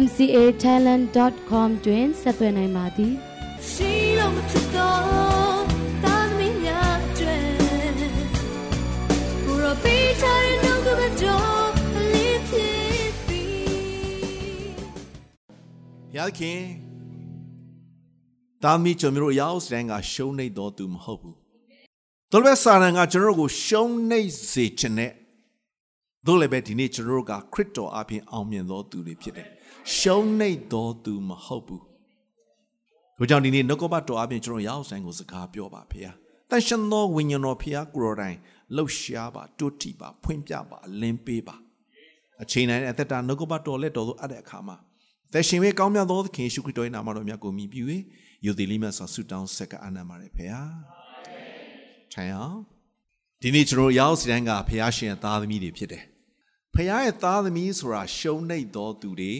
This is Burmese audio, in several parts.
mcatalent.com တွင်ဆက်သွယ်နိုင်ပါသည်ရှိလို့မဖြစ်တော့တာသမီးများကျွဲဘူရောပေးချင်နှုတ်ကပတော်လေးဖြစ်ပြီရခင်တာသမီးကျွန်တော်ရောက်စတဲ့ကရှုံးနေတော့သူမဟုတ်ဘူးတော်ပဲစာရန်ကကျွန်တော်ကိုရှုံးနေစေခြင်းနဲ့တို့လည်းပဲဒီနေ့ကျွန်တော်ကခရစ်တော်အပြင်အောင်မြင်သောသူတွေဖြစ်တယ် ရှုံးနေတော်သူမဟုတ်ဘူးတို့ကြောင့်ဒီနေ့နှုတ်ကပတ်တော်အပြင်ကျွန်တော်ရောက်ဆိုင်ကိုစကားပြောပါဖေ။တန်ရှင်သောဝိညာဉ်တော်ဖေကိုရောတိုင်းလှုပ်ရှားပါတွတ်တီပါဖွင့်ပြပါအလင်းပေးပါအချိန်တိုင်းအသက်တာနှုတ်ကပတ်တော်လက်တော်သို့အပ်တဲ့အခါမှာသက်ရှင်ရဲ့ကောင်းမြတ်သောသခင်ယေရှုခရစ်တော်ရဲ့နာမတော်မြတ်ကိုမြည်ပြီးယုသည်လိမတ်စွာဆုတောင်းဆက်ကအာနပါရဖေ။ထိုင်အောင်ဒီနေ့ကျွန်တော်ရောက်စီတိုင်းကဖခင်ရှင်ရဲ့သားသမီးတွေဖြစ်တယ်။ဖခင်ရဲ့သားသမီးဆိုတာရှုံးနေသောသူတွေ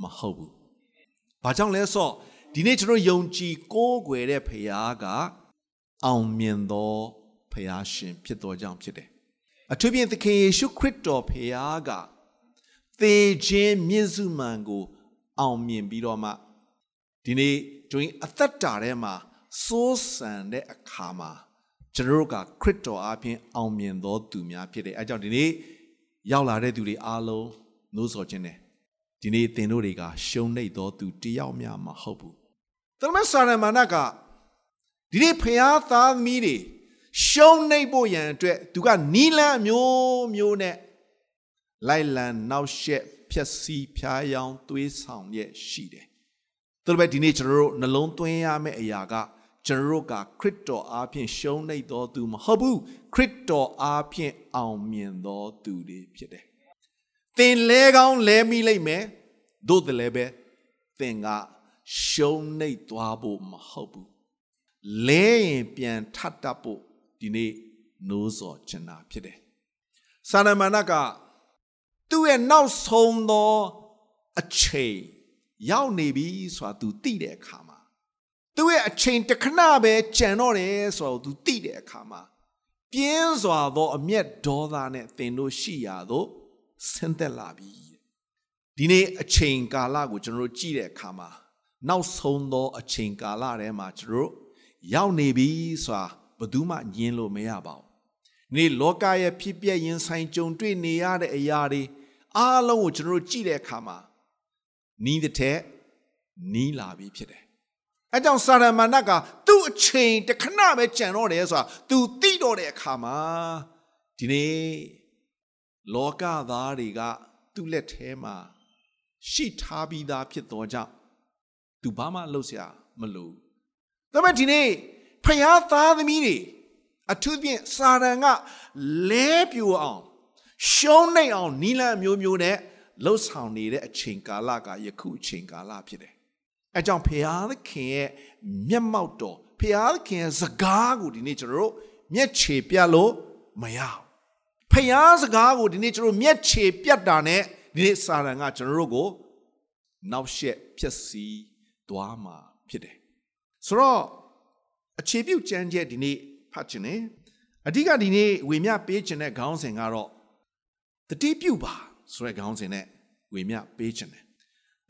မဟုတ်ဘူး။ဘာကြောင့်လဲဆိုတော့ဒီနေ့ကျွန်တော်ယုံကြည်ကိုးကွယ်တဲ့ဖခင်ကအောင်မြင်သောဖခင်ရှင်ဖြစ်တော်ကြောင့်ဖြစ်တယ်။အထူးဖြင့်သခင်ယေရှုခရစ်တော်ဖခင်ကသေခြင်းမြင့်စုမှန်ကို အောင်မြင်ပြီးတော့မှဒီနေ့ကျွန်အသက်တာထဲမှာစိုးစံတဲ့အခါမှာကျွန်တော်တို့ကခရစ်တော်အပြင်အောင်မြင်သောသူများဖြစ်တယ်။အဲကြောင့်ဒီနေ့ရောက်လာတဲ့သူတွေအားလုံးနှိုးဆော်ခြင်းနဲ့ ဒီနေ့သင်တို့တွေကရှုံနေသောသူတယောက်များမဟုတ်ဘူး။တမန်စာရမဏကဒီနေ့ဖျားသားသမီးတွေရှုံနေဖို့ရန်အတွက်သူကနီလန်းမျိုးမျိုးနဲ့လိုက်လံနောက်ရှက်ဖြက်စီးဖြားယောင်းသွေးဆောင်ရဲ့ရှိတယ်။ဒါပေမဲ့ဒီနေ့ကျွန်တော်တို့နှလုံးသွင်းရမယ့်အရာကကျွန်တော်တို့ကခရစ်တော်အားဖြင့်ရှုံးနေသောသူမဟုတ်ဘူးခရစ်တော်အားဖြင့်အောင်မြင်သောသူတွေဖြစ်တယ် သင်လဲကောင်းလဲမိလိမ့်မယ်သို့တလည်းပဲသင်ကရှုံးနေသွားဖို့မဟုတ်ဘူးလဲရင်ပြန်ထပ်တတ်ဖို့ဒီနေ့နိုးစော်ချင်တာဖြစ်တယ်စာနမဏကသူ့ရဲ့နောက်ဆုံးသောအချိန်ရောက်နေပြီဆိုတာသူသိတဲ့အခါမှာသူ့ရဲ့အချိန်တစ်ခဏပဲကြံတော့တယ်ဆိုတော့သူသိတဲ့အခါမှာပြင်းစွာသောအမျက်ဒေါသနဲ့သင်တို့ရှိရာသို့ ဆင်းသက်လာပြီဒီနေ့အချိန်ကာလကိုကျွန်တော်တို့ကြည့်တဲ့အခါမှာနောက်ဆုံးသောအချိန်ကာလထဲမှာကျွန်တော်တို့ရောက်နေပြီဆိုတာဘယ်သူမှညင်းလို့မရပါဘူး။ဒီလောကရဲ့ဖြစ်ပျက်ရင်ဆိုင်ကြုံတွေ့နေရတဲ့အရာတွေအားလုံးကိုကျွန်တော်တို့ကြည့်တဲ့အခါမှာနီးတဲ့ထက်နီးလာပြီဖြစ်တယ်အဲကြောင့်စာရမဏတ်ကသူ့အချိန်တခဏပဲကြံတော့တယ်ဆိုတာ तू သိတော့တဲ့အခါမှာဒီနေ့ လောကသားတွေက သူ့လက်ထဲမှာရှိထားပြီးသားဖြစ်သောကြောင့် तू ဘာမှလုပ်စရာမလိုဒါပေမဲ့ဒီနေ့ဖျားသားသမီးတွေအထူးဖြင့်စာရန်ကလဲပြူအောင်ရှုံးနေအောင်နီလန်မျိုးမျိုးနဲ့လှုပ်ဆောင်နေတဲ့အချိန်ကာလကယခုအချိန်ကာလဖြစ်တယ်အဲကြောင့်ဖျားသခင်ရဲ့မျက်မှောက်တော်ဖျားသခင်ရဲ့စကားကိုဒီနေ့ကျွန်တော်တို့မျက်ခြေပြတ်လို့မရဘူး ဖျားစကားကိုဒီနေ့ကျွန်တော်မျက်ခြေပြတ်တာနဲ့ဒီနေ့စာရန်ကကျွန်တော်တို့ကိုနောက်ရှက်ဖြစ်စီသွားမှာဖြစ်တယ်ဆိုတော့အခြေပြုကြမ်းချက်ဒီနေ့ဖတ်ခြင်း ਨੇ အဓိကဒီနေ့ဝေမျှပေးခြင်းတဲ့ခေါင်းစဉ်ကတော့တတိပြုပါဆိုတဲ့ခေါင်းစဉ်နဲ့ဝေမျှပေးခြင်း ਨੇ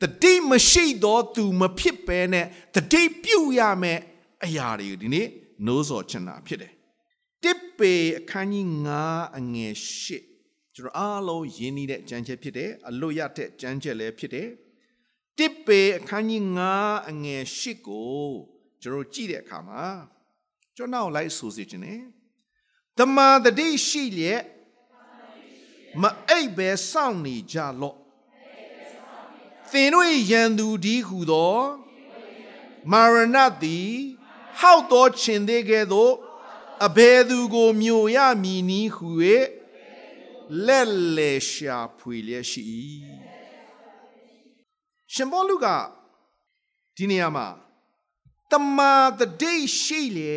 တတိမရှိတော့သူမဖြစ်ပဲနဲ့တတိပြုတ်ရမယ်အရာတွေဒီနေ့နိုးစော်ချင်တာဖြစ်တယ် တစ်ပေအခန်းကြီး9အငယ်8ကျွန်တော်အားလုံးရင်းနှီးတဲ့ကြမ်းချက်ဖြစ်တယ်အလွတ်ရတဲ့ကြမ်းချက်လည်းဖြစ်တယ်တစ်ပေအခန်းကြီး9အငယ်8ကိုကျွန်တော်ကြည့်တဲ့အခါမှာကျွန်တော်လိုက်ဆိုစီခြင်း ਨੇ တမန်တတိရှိလျက်မအိပ်ပဲစောင့်နေကြလော့သင်တို့ရန်သူဒီဟုသောမာရဏသည်ဟောက်သောခြင်သေးကဲ့သို့ အဘယ်သူကိုမျိုးရမည်နည်းဟု၍လက်လေရှာဖွေလျက်ရှိရှင်ဘောလူကဒီနေရာမှာတမာတဒိရှိလေ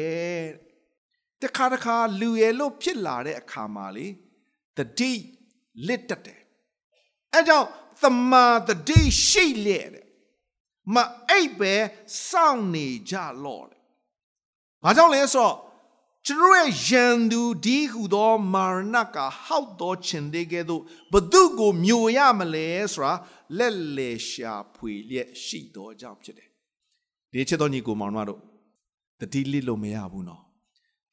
တခါတခါလူရလို့ဖြစ်လာတဲ့အခါမှာလေတဒိလစ်တက်တယ်အဲကြောင့်တမာတဒိရှိလေတဲ့မအိပ်ပဲစောင့်နေကြလော့တဲ့ဘာကြောင့်လဲဆိုတော့ ကျွန်တော်ရဲ့ယံသူဒီဟုသောမာရဏကဟောက်တော်ချင်တဲ့ကဲ့သို့ဘသူကိုမျိုးရမလဲဆိုတာလက်လေရှာဖွေလျက်ရှိတော်ကြောင့်ဖြစ်တယ်ဒီချစ်တော်ညီကိုမောင်တို့တတိလစ်လို့မရဘူးနော်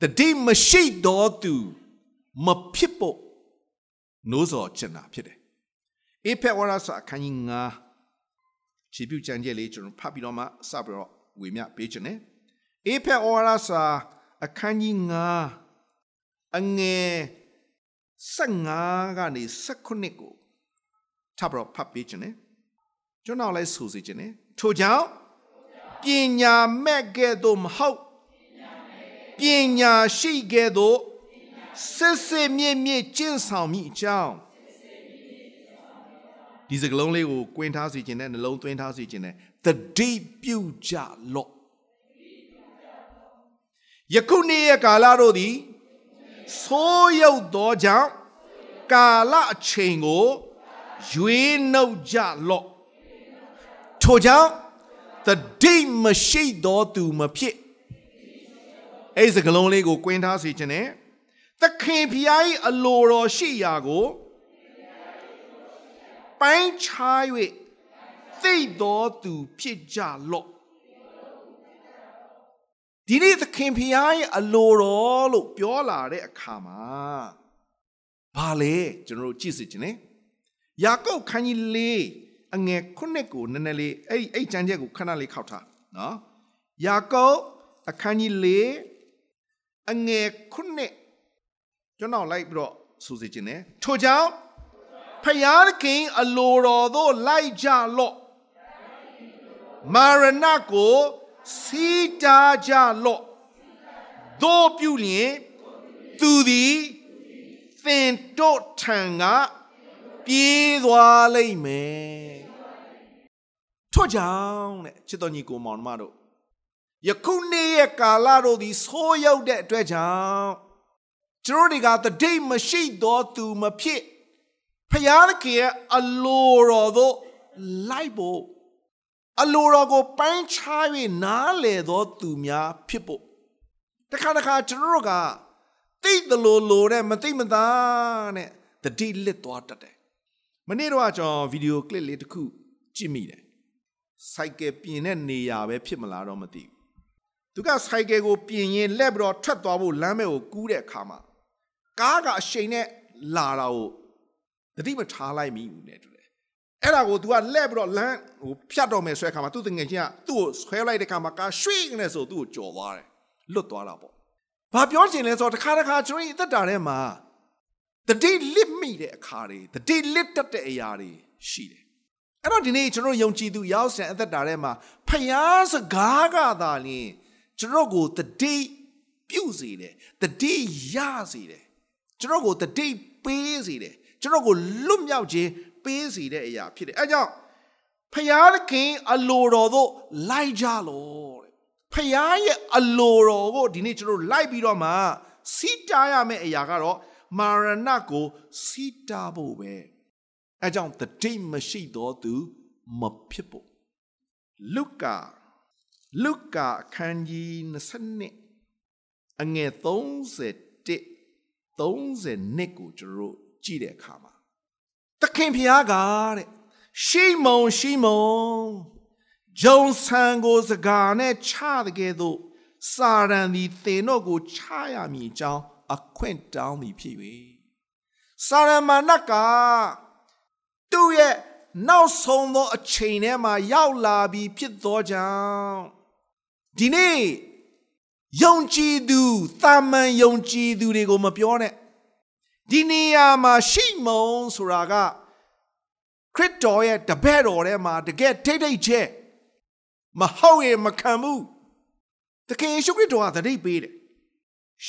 တတိမရှိတော်သူမဖြစ်ဖို့နိုးစော်ချင်တာဖြစ်တယ်အေဖက်ဝရစာအခန်းကြီး9ခြေပြုကြံကြဲလေးကျွန်တော်ဖတ်ပြီးတော့မှစပြီးတော့ဝေမျှပေးခြင်းနဲ့အေဖက်ဝရစာ အခန်းကြီး9အငယ်15ကနေ19ကိုထပ်ပြီးတော့ဖတ်ပေးခြင်းနဲ့ကျွန်တော်လည်းဆိုစီခြင်းနဲ့ထို့ကြောင့်ပညာမဲ့ကဲ့သို့မဟုတ်ပညာရှိကဲ့သို့စစ်စစ်မြင့်မြင့်ကျင့်ဆောင်မိအကြောင်းဒီစကလုံးလေးကိုကွင်းထားစီခြင်းနဲ့နှလုံးသွင်းထားစီခြင်းနဲ့တတိပြုကြလော့ ယခုနေ့ရဲ့ကာလတို့သည်ဆိုးရုပ်သောကြောင့်ကာလအချိန်ကိုရွေးနှုတ်ကြလော့ထို့ကြောင့်တတိမရှိသောသူမဖြစ်အဲ့ဒီစကလုံးလေးကို ကွင်းထားစီခြင်းနဲ့သခင်ဖျား၏အလိုတော်ရှိရာကိုပိုင်းခြား၍သိတော်သူဖြစ်ကြလော့ ဒီနေ့သခင်ဖျားရဲ့အလိုတော်လို့ပြောလာတဲ့အခါမှာဘာလဲကျွန်တော်တို့ကြည့်စစ်ခြင်း ਨੇ ယာကုပ်ခန်းကြီး၄အငယ်ခုနှစ်ကိုနည်းနည်းလေးအဲ့အဲ့ကျမ်းချက်ကိုခဏလေးခောက်ထားနော်ယာကုပ်အခန်းကြီး၄အငယ်ခုနှစ်ကျွန်တော်လိုက်ပြီးတော့ဆိုစီခြင်း ਨੇ ထို့ကြောင့်ဖယားခင်အလိုတော်သို့လိုက်ကြလော့မာရဏကို စီတာကြလော့တို့ပြုလျင်သူသည်သင်တို့ထံကပြေးသွားလိမ့်မယ်ထို့ကြောင့်တဲ့ချစ်တော်ညီကိုမောင်နှမတို့ယခုနေ့ရဲ့ကာလတို့သည်ဆိုးရောက်တဲ့အတွက်ကြောင့်ကျွန်တော်တွေကတဒိတ်မရှိတော့သူမဖြစ်ဖယားခင်ရဲ့အလိုတော်သို့လိုက်ဖို့ အလိုတော်ကိုပိုင်းခြား၍နားလေသောသူများဖြစ်ဖို့တခါတခါကျွန်တော်တို့ကသိတယ်လို့လို့တဲ့မသိမသားနဲ့တတိလစ်သွားတတ်တယ်မနေ့တော့ကျွန်တော်ဗီဒီယိုကလစ်လေးတစ်ခုကြည့်မိတယ်စိုက်ကယ်ပြင်တဲ့နေရာပဲဖြစ်မလားတော့မသိဘူးသူကစိုက်ကယ်ကိုပြင်ရင်လက်ပြီးတော့ထွက်သွားဖို့လမ်းမဲကိုကူးတဲ့အခါမှာကားကအရှိန်နဲ့လာတာကိုတတိမထားလိုက်မိဘူးနဲ့တူတယ် အဲ့ဒါကို तू ကလက်ပြီးတော့လမ်းဟိုဖြတ်တော့မယ်ဆွဲခါမှာသူ့တငယ်ချင်းကသူ့ကိုဆွဲလိုက်တဲ့ခါမှာကားရွှေ့နေဆိုသူ့ကိုကြော်သွားတယ်လွတ်သွားတာပေါ့ဘာပြောချင်လဲဆိုတော့တစ်ခါတစ်ခါကျွန်တော်အသက်တာထဲမှာတတိလစ်မိတဲ့အခါတွေတတိလစ်တတ်တဲ့အရာတွေရှိတယ်အဲ့တော့ဒီနေ့ကျွန်တော်ယုံကြည်သူရောက်စံအသက်တာထဲမှာဖယားစကားကသာလျှင်ကျွန်တော်ကိုတတိပြုစေတယ်တတိရစေတယ်ကျွန်တော်ကိုတတိပေးစေတယ်ကျွန်တော်ကိုလွတ်မြောက်ခြင်း ပေးစေတဲ့အရာဖြစ်တယ်အဲကြောင့်ဖယားခင်အလိုတော်သို့လိုက်ကြလို့တဲ့ဖယားရဲ့အလိုတော်ကိုဒီနေ့ကျွန်တော်လိုက်ပြီးတော့မှစီးတားရမယ့်အရာကတော့မာရဏကိုစီးတားဖို့ပဲအဲကြောင့်တတိမရှိတော်သူမဖြစ်ဖို့လုကာလုကာအခန်းကြီး20အငယ်31 32ကိုကျွန်တော်ကြည့်တဲ့အခါမှာ သခင်ဖျားကတဲ့ရှိမုံရှိမုံဂျုံဆန်ကိုစကားနဲ့ချတဲ့ကဲ့သို့စာရန်သည်သင်တို့ကိုချရမည်အကြောင်းအခွင့်တောင်းသည်ဖြစ်၍စာရမဏကသူ့ရဲ့နောက်ဆုံးသောအချိန်ထဲမှာရောက်လာပြီးဖြစ်သောကြောင့်ဒီနေ့ယုံကြည်သူတာမန်ယုံကြည်သူတွေကိုမပြောနဲ့ ဒီနေရာမှာရှိမုံဆိုတာကခရစ်တော်ရဲ့တပည့်တော်ထဲမှာတကယ်ထိတ်ထိတ်ချက်မဟုတ်ရင်မခံဘူးတခင်ယေရှုခရစ်တော်ကသတိပေးတယ်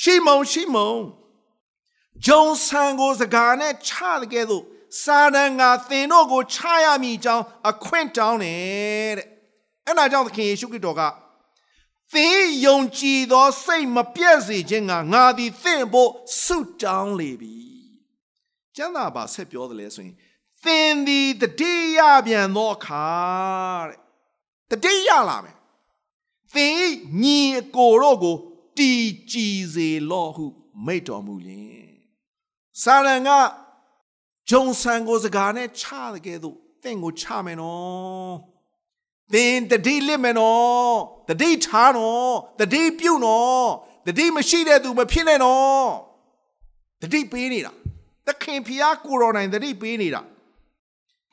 ရှိမုံရှိမုံဂျုံဆန်ကိုစကားနဲ့ချတဲ့ကဲ့သို့စာတန်ကသင်တို့ကိုချရမည်အကြောင်းအခွင့်တောင်းတယ်တဲ့အဲ့ဒါကြောင့်သခင်ယေရှုခရစ်တော်က သင်ယုံကြည်သောစိတ်မပြည့်စေခြင်းကငါသည်သင်ဖို့ဆုတောင်းလေပြီကျမ်းသာပါဆက်ပြောတယ်လဲဆိုရင်သင်သည်တတိယပြန်သောအခါတဲ့တတိယလာမယ်သင်ညီအကိုတို့ကိုတည်ကြည်စေလော့ဟု မိတ်တော်မူလင်စာရန်ကဂျုံဆန်ကိုစကားနဲ့ချတဲ့ကဲ့သို့သင်ကိုချမယ်နော် သင်တတိလစ်မယ်နော်တတိထားနော်တတိပြုတ်နော်တတိမရှိတဲ့သူမဖြစ်နဲ့နော်တတိပေးနေတာသခင်ဖျားကိုတော်နိုင်တတိပေးနေတာ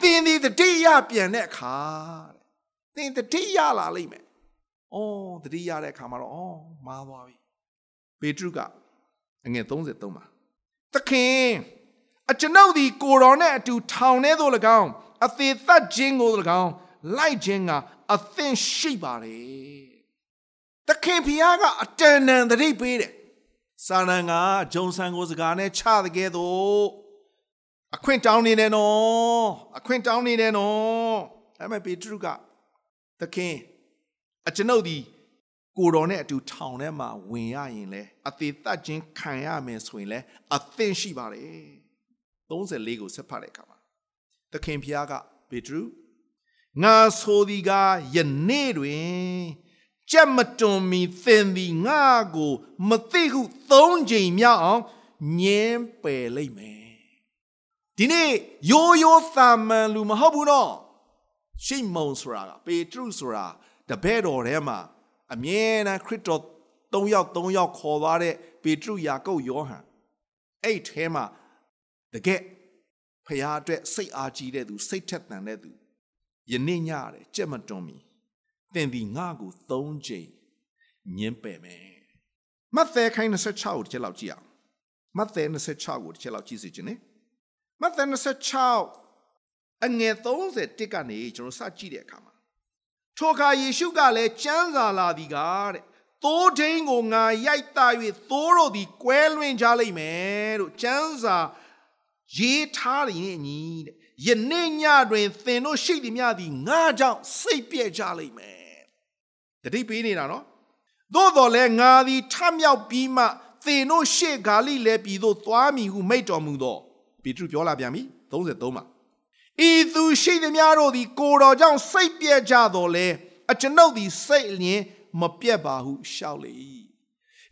သင်ဒီတတိယပြန်တဲ့အခါတဲ့သင်တတိယလာလိမ့်မယ်။အော်တတိယတဲ့အခါမှာတော့အော်မာသွားပြီ။ပေတရုကအငယ်33မှာသခင်အကျွန်ုပ်ဒီကိုတော်နဲ့အတူထောင်ထဲသို့၎င်းအသေးသက်ခြင်းကို၎င်း လိုက်ခြင်းကအသင့်ရှိပါတယ်။သခင်ဖျားကအတန်တန်တတိပေးတယ်။စာနန်ကဂျုံဆန်ကိုစကားနဲ့ချတဲ့ကဲသို့အခွင့်တောင်းနေတယ်နော်အခွင့်တောင်းနေတယ်နော်အဲ့မဲ့ပေတရုကသခင်အကျွန်ုပ်ဒီကိုတော်နဲ့အတူထောင်ထဲမှာဝင်ရရင်လဲအသေးသက်ခြင်းခံရမယ်ဆိုရင်လဲအသင့်ရှိပါတယ်34ကိုဆက်ဖတ်တဲ့အခါမှာသခင်ဖျားကပေတရု ငါဆိုဒီကယနေ့တွင်ကြက်မတွန်မီသင်သည်ငါကို မသိဟုသုံးချိန်မြောက်အောင်ညင်းပယ်လိုက်မယ်ဒီနေ့ရိုးရိုးသာမန်လူမဟုတ်ဘူးနော်ရှိမုံဆိုတာကပေတရုဆိုတာတပည့်တော်ထဲမှာအမြဲတမ်းခရစ်တော်၃ယောက်၃ယောက်ခေါ်သွားတဲ့ပေတရုယာကုပ်ယောဟန်အဲ့ထဲမှာတကယ်ဖခင်အတွက်စိတ်အားကြီးတဲ့သူစိတ်ထက်သန်တဲ့သူ ယနေ့ညရတယ်ကြက်မတွန်မီသင်ဒီငါကို၃ချိန်ညင်းပယ်မယ်မဿဲခိုင်း26ကိုတစ်ချက်လောက်ကြည့်အောင်မဿဲ26ကိုတစ်ချက်လောက်ကြည့်စီခြင်းနဲ့မဿဲ26အငယ်30ကနေကျွန်တော်စကြည့်တဲ့အခါမှာထိုအခါယေရှုကလည်းကျမ်းစာလာသည်ကားတဲ့သိုးဒိန်းကိုငါရိုက်တာ၍သိုးတို့သည်ကွဲလွင်ကြလိမ့်မယ်လို့ကျမ်းစာရေးထားရင်အညီတဲ့ ယနေ့ညတွင်သင်တို့ရှိသည်များသည်ငါကြောင့်စိတ်ပြည့်ကြလိမ့်မယ်တတိပေးနေတာနော်သို့တော်လဲငါသည်ထမြောက်ပြီးမှသင်တို့ရှေ့ဂါလိလဲပြည်သို့သွားမည်ဟုမိတ်တော်မူသောပေတရုပြောလာပြန်ပြီ33မှာဤသူရှိသည်များတို့သည် ကိုတော်ကြောင့်စိတ်ပြည့်ကြတော်လဲအကျွန်ုပ်သည်စိတ်လျင်မပြတ်ပါဟုရှောက်လေ၏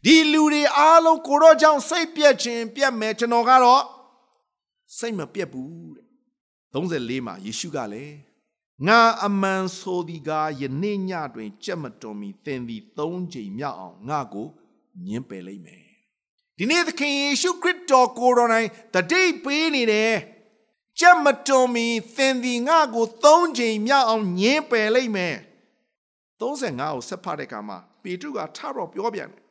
ဒီလူတွေအားလုံးကိုတော်ကြောင့်စိတ်ပြည့်ခြင်းပြတ်မယ်ကျွန်တော်ကတော့စိတ်မပြတ်ဘူးတဲ့ 34မှာယေရှုကလည်းငါအမှန်ဆိုသည်ကားယနေ့ညတွင်ကြက်မတော်မီသင်သည်၃ချိန်မြောက်အောင်ငါကိုညှင်းပယ်လိုက်မယ်ဒီနေ့သခင်ယေရှုခရစ်တော်ကိုယ်တော်တိုင်တတိပေးနေတယ်ကြက်မတော်မီသင်သည်ငါကို၃ချိန်မြောက်အောင်ညှင်းပယ်လိုက်မယ်35ကိုဆက်ဖတ်တဲ့အခါမှာပေတရုကထတော့ပြောပြန်တယ်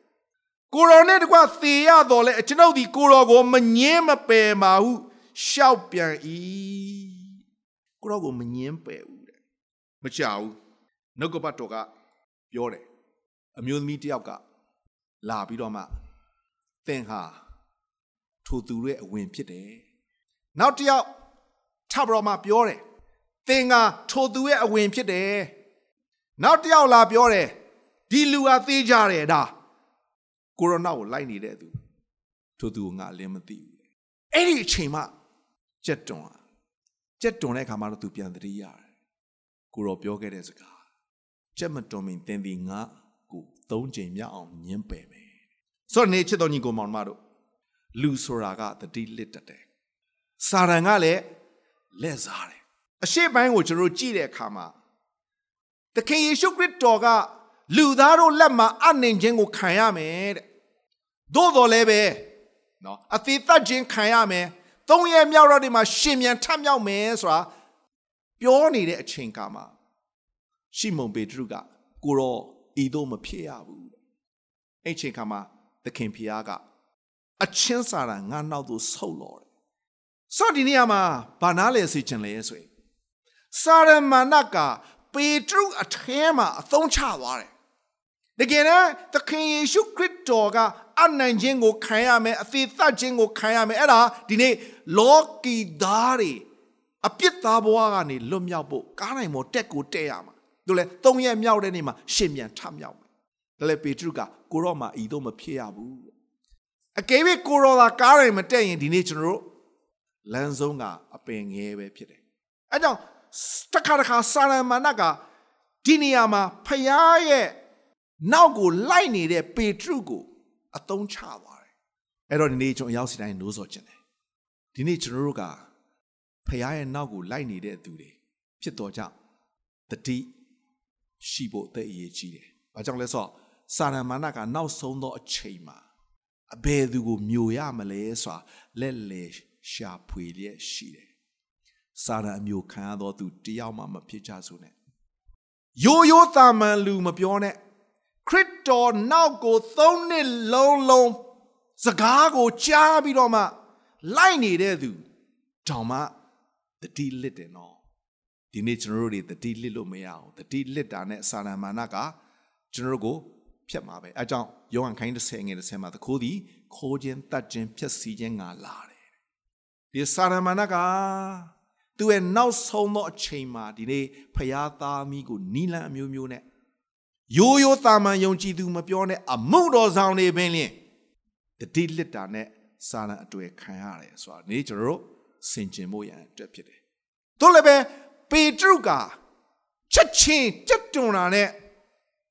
ကိုတော်နဲ့တကွသေရတော်လဲကျွန်ုပ်ဒီကိုတော်ကိုမငင်းမပယ်ပါဟုရှောက်ပြန်၏ ကိုတော်ကိုမငင်းပယ်ဘူးတဲ့မကြောက်ဘူးနှုတ်ကပတ်တော်ကပြောတယ်အမျိုးသမီးတယောက်ကလာပြီးတော့မှသင်ဟာထိုသူရဲ့အဝင်ဖြစ်တယ်နောက်တစ်ယောက်ထပ်ပြီးတော့မှပြောတယ်သင်ကထိုသူရဲ့အဝင်ဖြစ်တယ်နောက်တစ်ယောက်လာပြောတယ်ဒီလူဟာသေးကြတယ်ဒါကိုရိုနာကိုလိုက်နေတဲ့သူထိုသူကငါလည်းမသိဘူးအဲ့ဒီအချိန်မှကြက်တွန် ကြက်တွန်တဲ့အခါမှာတော့သူပြန်သတိရတယ်ကိုရောပြောခဲ့တဲ့စကားကြက်မတွန်မင်းသင်ဒီငါကိုသုံးချိန်မြောက်အောင်ညှင်းပယ်မယ်ဆိုတော့နေချစ်တော်ညီကိုမောင်မတို့လူဆိုတာကတတိလစ်တတ်တယ်စာရန်ကလည်းလက်စားတယ်အရှိပိုင်းကိုကျွန်တော်ကြည့်တဲ့အခါမှာသခင်ယေရှုခရစ်တော်ကလူသားတို့လက်မှာအနှင်ခြင်းကိုခံရမယ်တဲ့သို့တော်လည်းပဲနော်အသေးသက်ခြင်းခံရမယ် သုံးရက်မြောက်တော့ဒီမှာရှင်မြန်ထမြောက်မယ်ဆိုတာပြောနေတဲ့အချိန်ကမှာရှီမုန်ပေတရုကကိုရောဤသို့မဖြစ်ရဘူးအဲ့ချိန်ကမှာသခင်ဖျားကအချင်းစာတာငါနောက်သို့ဆုတ်လော်တယ်ဆိုဒီနေရာမှာဘာနာလဲစီချင်လဲဆိုရင်စာရမဏကပေတရုအထဲမှာအသုံးချသွားတယ်တကယ်တော့သခင်ယေရှုခရစ်တော်က အနိုင်ခြင်းကိုခံရမယ်အသေးသက်ခြင်းကိုခံရမယ်အဲ့ဒါဒီနေ့လောကီသားတွေအပြစ်သားဘဝကနေလွတ်မြောက်ဖို့ကားနိုင်မောတက်ကိုတက်ရမှာသူလည်း၃ရက်မြောက်တဲ့နေ့မှာရှင်ပြန်ထမြောက်မယ်ဒါလည်းပေတရုကကိုရော့မှာဤတော့မဖြစ်ရဘူးအကယ်၍ကိုရော့သာကားရင်မတက်ရင်ဒီနေ့ကျွန်တော်တို့လမ်းဆုံးကအပင်ငယ်ပဲဖြစ်တယ်အဲကြောင့်တစ်ခါတစ်ခါစာရမဏတ်ကဒီနေရာမှာဖယားရဲ့နောက်ကိုလိုက်နေတဲ့ပေတရုကို အသုံးချသွားတယ်အဲ့တော့ဒီနေ့ကျွန်တော်ရောက်စီတိုင်းနိုးစော်ခြင်းတယ်ဒီနေ့ကျွန်တော်တို့ကဖယားရဲ့နောက်ကိုလိုက်နေတဲ့သူတွေဖြစ်တော်ကြောင့်တတိရှိဖို့အသက်အရေးကြီးတယ်။ဘာကြောင့်လဲဆိုတော့စာရမဏကနောက်ဆုံးသောအချိန်မှာအဘယ်သူကိုမျိုးရမလဲဆိုတာလက်လေရှာဖွေလျက်ရှိတယ်။စာရအမျိုးခံရသောသူတယောက်မှမဖြစ်ကြစို့နဲ့။ရိုးရိုးသာမန်လူမပြောနဲ့ ခရစ်တော်နောက်ကိုသုံးနှစ်လုံးလုံးစကားကိုကြားပြီးတော့မှလိုက်နေတဲ့သူတောင်မှတတိလစ်တယ်နော်ဒီနေ့ကျွန်တော်တို့တွေတတိလစ်လို့မရအောင်တတိလစ်တာနဲ့စာရမာနကကျွန်တော်တို့ကိုဖြတ်မှာပဲအဲကြောင့်ယောဟန်ခိုင်း30ငယ်30မှာတခိုးသည်ခိုးခြင်းတတ်ခြင်းဖြတ်စည်းခြင်းငါလာတယ်ဒီစာရမာနကသူ့ရဲ့နောက်ဆုံးသောအချိန်မှာဒီနေ့ဖရာသားမိကိုနီလန်အမျိုးမျိုးနဲ့ ရိုးရိုးတာမန်ယုံကြည်သူမပြောနဲ့အမှုတော်ဆောင်နေပင်လျင်တတိလစ်တာနဲ့စာရန်အတွေ့ခံရတယ်ဆိုတာဒီကျွန်တော်တို့ဆင်ကျင်ဖို့ရန်အတွက်ဖြစ်တယ်။တို့လည်းပဲပေတရုကချက်ချင်းကြက်တွန်တာနဲ့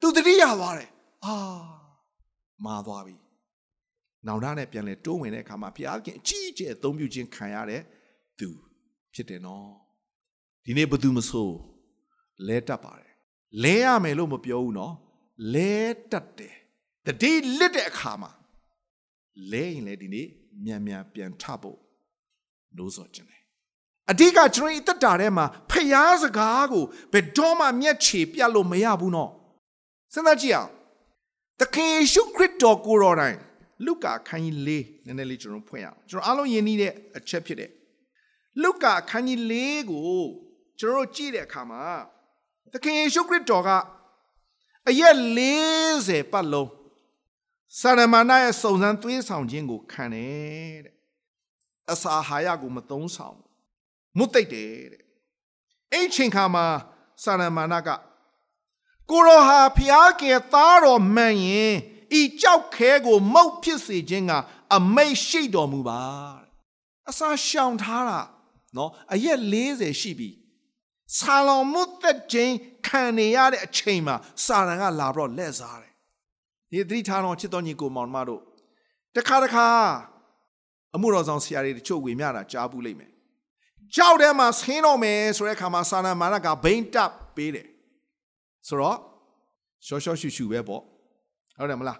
သူတတိယသွားတယ်။အာမာသွားပြီ။နောင်တနဲ့ပြန်လဲတိုးဝင်တဲ့အခါမှာဘုရားခင်အကြီးအကျယ်အသုံးပြုခြင်းခံရတဲ့သူဖြစ်တယ်နော်။ဒီနေ့ဘသူမဆိုလဲတတ်ပါတယ်။ လဲရမယ်လို့မပြောဘူးနော်။လဲတတ်တယ်။တတိလစ်တဲ့အခါမှာလဲရင်လေဒီနေ့မြန်မြန်ပြန်ထဖို့လို့ဆိုခြင်းတယ်အဓိကကျွန်တော်အသက်တာထဲမှာဖျားစကားကိုဘယ်တော့မှမျက်ခြေပြတ်လို့မရဘူးနော်စဉ်းစားကြည့်အောင်တခင်ယေရှုခရစ်တော်ကိုတော်တိုင်လုကာခန်းကြီး၄နည်းနည်းလေးကျွန်တော်ဖွင့်ရအောင်ကျွန်တော်အားလုံးယဉ်နီးတဲ့အချက်ဖြစ်တဲ့လုကာခန်းကြီး၄ကိုကျွန်တော်တို့ကြည့်တဲ့အခါမှာ သခင်ယေရှုခရစ်တော်ကအရက်40ပတ်လုံးစာရမဏေရဲ့စုံစမ်းသွေးဆောင်ခြင်းကိုခံတယ်တဲ့အစာဟာရကိုမသုံးဆောင်မွတ်သိပ်တယ်တဲ့အဲ့ချိန်ခါမှာစာရမဏကကိုရောဟာဖျားကေသားတော်မှန်ရင်ဤကြောက်ခဲကိုမုတ်ဖြစ်စေခြင်းကအမိတ်ရှိတော်မူပါတဲ့အစာရှောင်ထားတာနော်အရက်40ရှိပြီ ဆာလောင်မွတ်သက်ခြင်းခံနေရတဲ့အချိန်မှာစာရန်ကလာပြီးတော့လက်စားတယ်ဒီသတိထားတော့ချစ်တော်ညီကိုမောင်မတို့တခါတခါအမှုတော်ဆောင်ဆရာတွေတချို့ဝေမျှတာကြားဘူးလိမ့်မယ်ကြောက်ထဲမှာဆင်းတော့မယ်ဆိုတဲ့အခါမှာစာနာမာနကဘိန်းတပ်ပေးတယ်ဆိုတော့ရှော့ရှော့ရှူရှူပဲပေါ့ဟုတ်တယ်မလား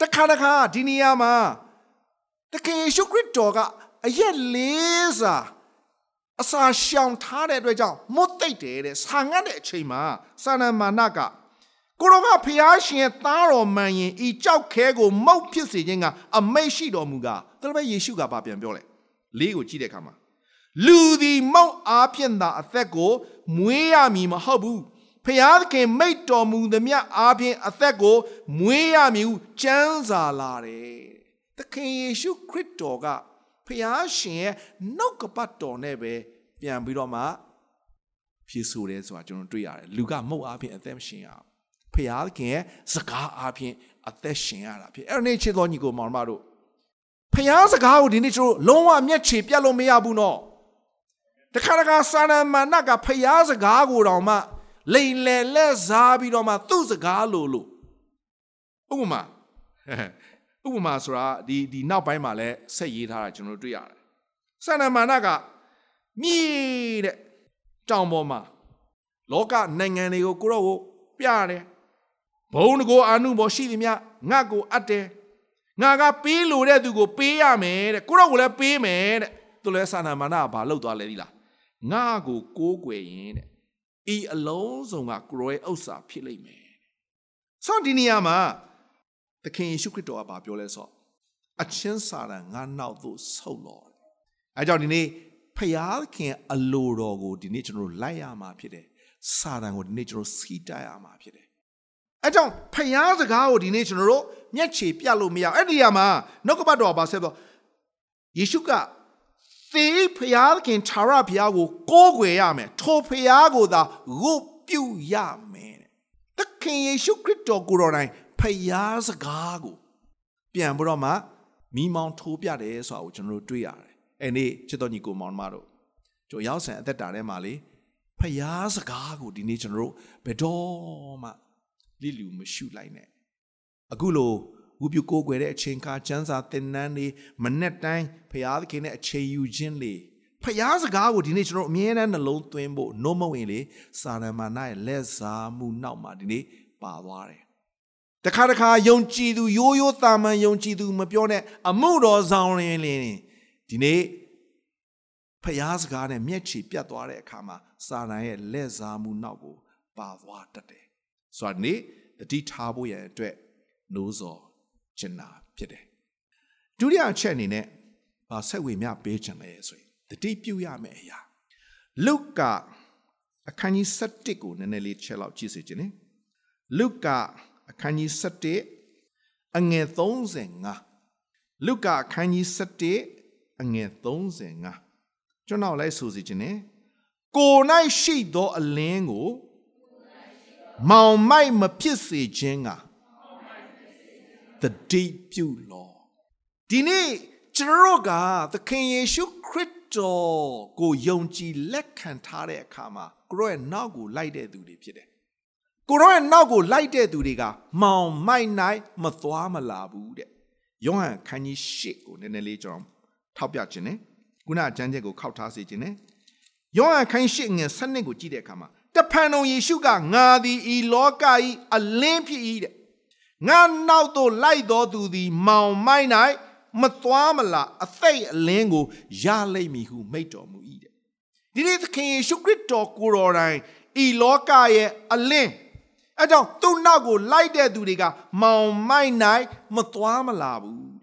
တခါတခါဒီနေရာမှာတကယ်ယေရှုခရစ်တော်ကအရက်လေးစာ အစာရှောင်ထားတဲ့အတွက်ကြောင့်မွတ်သိပ်တယ်တဲ့ဆာငတ်တဲ့အချိန်မှာစာနာမာနကကိုတော်ကဖျားရှင်သားတော်မှန်ရင်ဤကြောက်ခဲကိုမုတ်ဖြစ်စေခြင်းကအမိတ်ရှိတော်မူကားဒါလည်းပဲယေရှုကဘာပြန်ပြောလဲလေးကိုကြည့်တဲ့အခါမှာလူသည်မုတ်အားဖြင့်သာအသက်ကိုမွေးရမည်မဟုတ်ဘူးဖျားသခင်မိတ်တော်မူသည်မြအားဖြင့်အသက်ကိုမွေးရမည်ဟုကြံစာလာတယ်သခင်ယေရှုခရစ်တော်က ဖျားရှင်ရဲ့နှုတ်ကပတ်တော်နဲ့ပဲပြန်ပြီးတော့မှဖြစ်ဆိုတယ်ဆိုတာကျွန်တော်တွေ့ရတယ်လူကမုတ်အားဖြင့်အသက်မရှင်ရဘူးဖျားခင်ရဲ့စကားအားဖြင့်အသက်ရှင်ရတာဖြစ်အဲ့ဒီချစ်တော်ညီကိုမောင်မတို့ဖျားစကားကိုဒီနေ့ကျွန်တော်လုံးဝမျက်ခြေပြတ်လို့မရဘူးနော်တခါတခါစာရမဏကဖျားစကားကိုတောင်မှလိန်လေလက်စားပြီးတော့မှသူ့စကားလို့လို့ဥပမာ ဥပမာဆိုတာဒီဒီနောက်ပိုင်းမှာလဲဆက်ရေးထားတာကျွန်တော်တွေ့ရတယ်စာရမဏကမြည်တဲ့တောင်ပေါ်မှာလောကနိုင်ငံတွေကိုကိုတော့ကိုပြတယ်ဘုံတကိုအာနုဘောရှိသည်မြငါ့ကိုအပ်တယ်ငါကပေးလို့တဲ့သူကိုပေးရမယ်တဲ့ကိုတော့ကိုလည်းပေးမယ်တဲ့သူလည်းစာနာမာနကဘာလုပ်သွားလဲဒီလားငါကိုကိုးကွယ်ရင်တဲ့ဤအလုံးစုံကကိုရဲ့ဥစ္စာဖြစ်လိမ့်မယ်ဆိုဒီနေရာမှာ သခင်ယေရှုခရစ်တော်ကဘာပြောလဲဆိုအချင်းစာရန်ငါနောက်သို့ဆုတ်လောအဲကြောင့်ဒီနေ့ဖယားခင်အလိုတော်ကိုဒီနေ့ကျွန်တော်လိုက်ရမှာဖြစ်တယ်စာရန်ကိုဒီနေ့ကျွန်တော်စီးတိုက်ရမှာဖြစ်တယ်အဲကြောင့်ဖယားစကားကိုဒီနေ့ကျွန်တော်တို့မျက်ခြေပြလို့မရအဲ့ဒီနေရာမှာနှုတ်ကပတ်တော်ပါဆက်တော့ယေရှုကသေဖျားခင်ခြာရဖျားကိုကိုးကွယ်ရမယ်ထိုဖျားကိုသာရုပ်ပြုရမယ်တဲ့သခင်ယေရှုခရစ်တော်ကိုယ်တော်တိုင်ဖ ယားစကားကိုပြန်ပြီးတော့မှမိမောင်းထိုးပြတယ်ဆိုတာကိုကျွန်တော်တို့တွေ့ရတယ်အဲ့နေ့ချစ်တော်ညီကိုမောင်မတို့ကျွန်တော်ရောက်ဆန်အသက်တာထဲမှာလေဖယားစကားကိုဒီနေ့ကျွန်တော်တို့ဘယ်တော့မှလိလူမရှုလိုက်နဲ့အခုလိုဝပြကိုးကွယ်တဲ့အချိန်ခါစံစာတင်နန်းနေမနဲ့တိုင်းဖယားသခင်နဲ့အချိန်ယူခြင်းလေဖယားစကားကိုဒီနေ့ကျွန်တော်အမြဲတမ်းနှလုံးသွင်းဖို့နှုတ်မဝင်လေစာရမဏရဲ့လက်စားမှုနောက်မှာဒီနေ့ပါသွားတယ် တခါတခါယုံကြည်သူရိုးရိုးတာမန်ယုံကြည်သူမပြောနဲ့အမှုတော်ဆောင်ရင်လင်းဒီနေ့ဖျားစကားနဲ့မျက်ခြေပြတ်သွားတဲ့အခါမှာစာရန်ရဲ့လက်စားမှုနောက်ကိုပါသွားတတ်တယ်။ဆိုတော့နေ့တတိထားဖို့ရန်အတွက်နိုးစော်ကျင်နာဖြစ်တယ်။ဒုတိယအချက်အနေနဲ့ဘာဆက်ဝေမျှပေးချင်လဲဆိုရင်တတိပြုရမယ့်အရာလုကာအခန်းကြီး7ကိုနည်းနည်းလေးချက်လောက်ကြည့်စေချင်တယ်။လုကာ အခန်းကြီး7အငယ်35လုကာအခန်းကြီး7အငယ်35ကျွန်တော်လိုက်ဆိုစီခြင်းနဲ့ကို၌ရှိသောအလင်းကိုမောင်မိုက်မဖြစ်စေခြင်းကတတိပြုလောဒီနေ့ကျွန်တော်ကသခင်ယေရှုခရစ်တော်ကိုယုံကြည်လက်ခံထားတဲ့အခါမှာကိုရောရဲ့နောက်ကိုလိုက်တဲ့သူတွေဖြစ်တယ် ကိုရောရဲ့နောက်ကိုလိုက်တဲ့သူတွေကမောင်မိုက်နိုင်မသွားမလာဘူးတဲ့ယောဟန်ခန်းကြီး၈ကိုနည်းနည်းလေးကျွန်တော်ထောက်ပြခြင်းနဲ့ခုနအကျမ်းချက်ကိုခောက်ထားစေခြင်းနဲ့ယောဟန်ခန်း၈ငယ်၁၂ကိုကြည့်တဲ့အခါမှာတဖန်တော်ယေရှုကငါသည်ဤလောကဤအလင်းဖြစ်၏တဲ့ငါနောက်သို့လိုက်တော်သူသည် မောင်မိုက်၌မသွားမလားအသိအလင်းကိုရလိမ့်မည်ဟုမိန့်တော်မူ၏တဲ့ဒီနေ့သခင်ယေရှုခရစ်တော်ကိုယ်တော်တိုင်ဤလောကရဲ့အလင်း အဲကြောင့်သူ့နောက်ကိုလိုက်တဲ့သူတွေကမောင်မိုက်၌မသွားမလာဘူး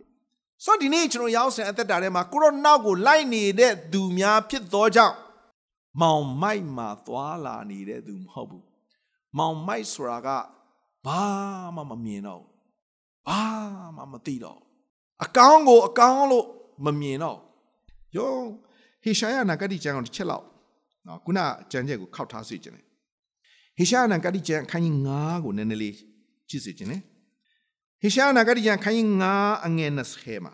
ဆိုတော့ဒီနေ့ကျွန်တော်ရောက်စင်အသက်တာထဲမှာကိုရောနောက်ကိုလိုက်နေတဲ့သူများဖြစ်သောကြောင့်မောင်မိုက်မှာသွားလာနေတဲ့သူမဟုတ်ဘူးမောင်မိုက်ဆိုတာကဘာမှမမြင်တော့ဘာမှမသိတော့အကောင်းကိုအကောင်းလို့မမြင်တော့ယောဟေရှာယနာဂတိကျမ်းကိုတစ်ချက်လောက်နော်ခုနကျမ်းချက်ကိုခောက်ထားစေခြင်းလေ ဟေရှာယနာဂတိကျမ်းအခန်းကြီး9ကိုနည်းနည်းလေးကြည့်စေခြင်းလေဟေရှာယနာဂတိကျမ်းခန်းကြီး9အငယ်20မှာ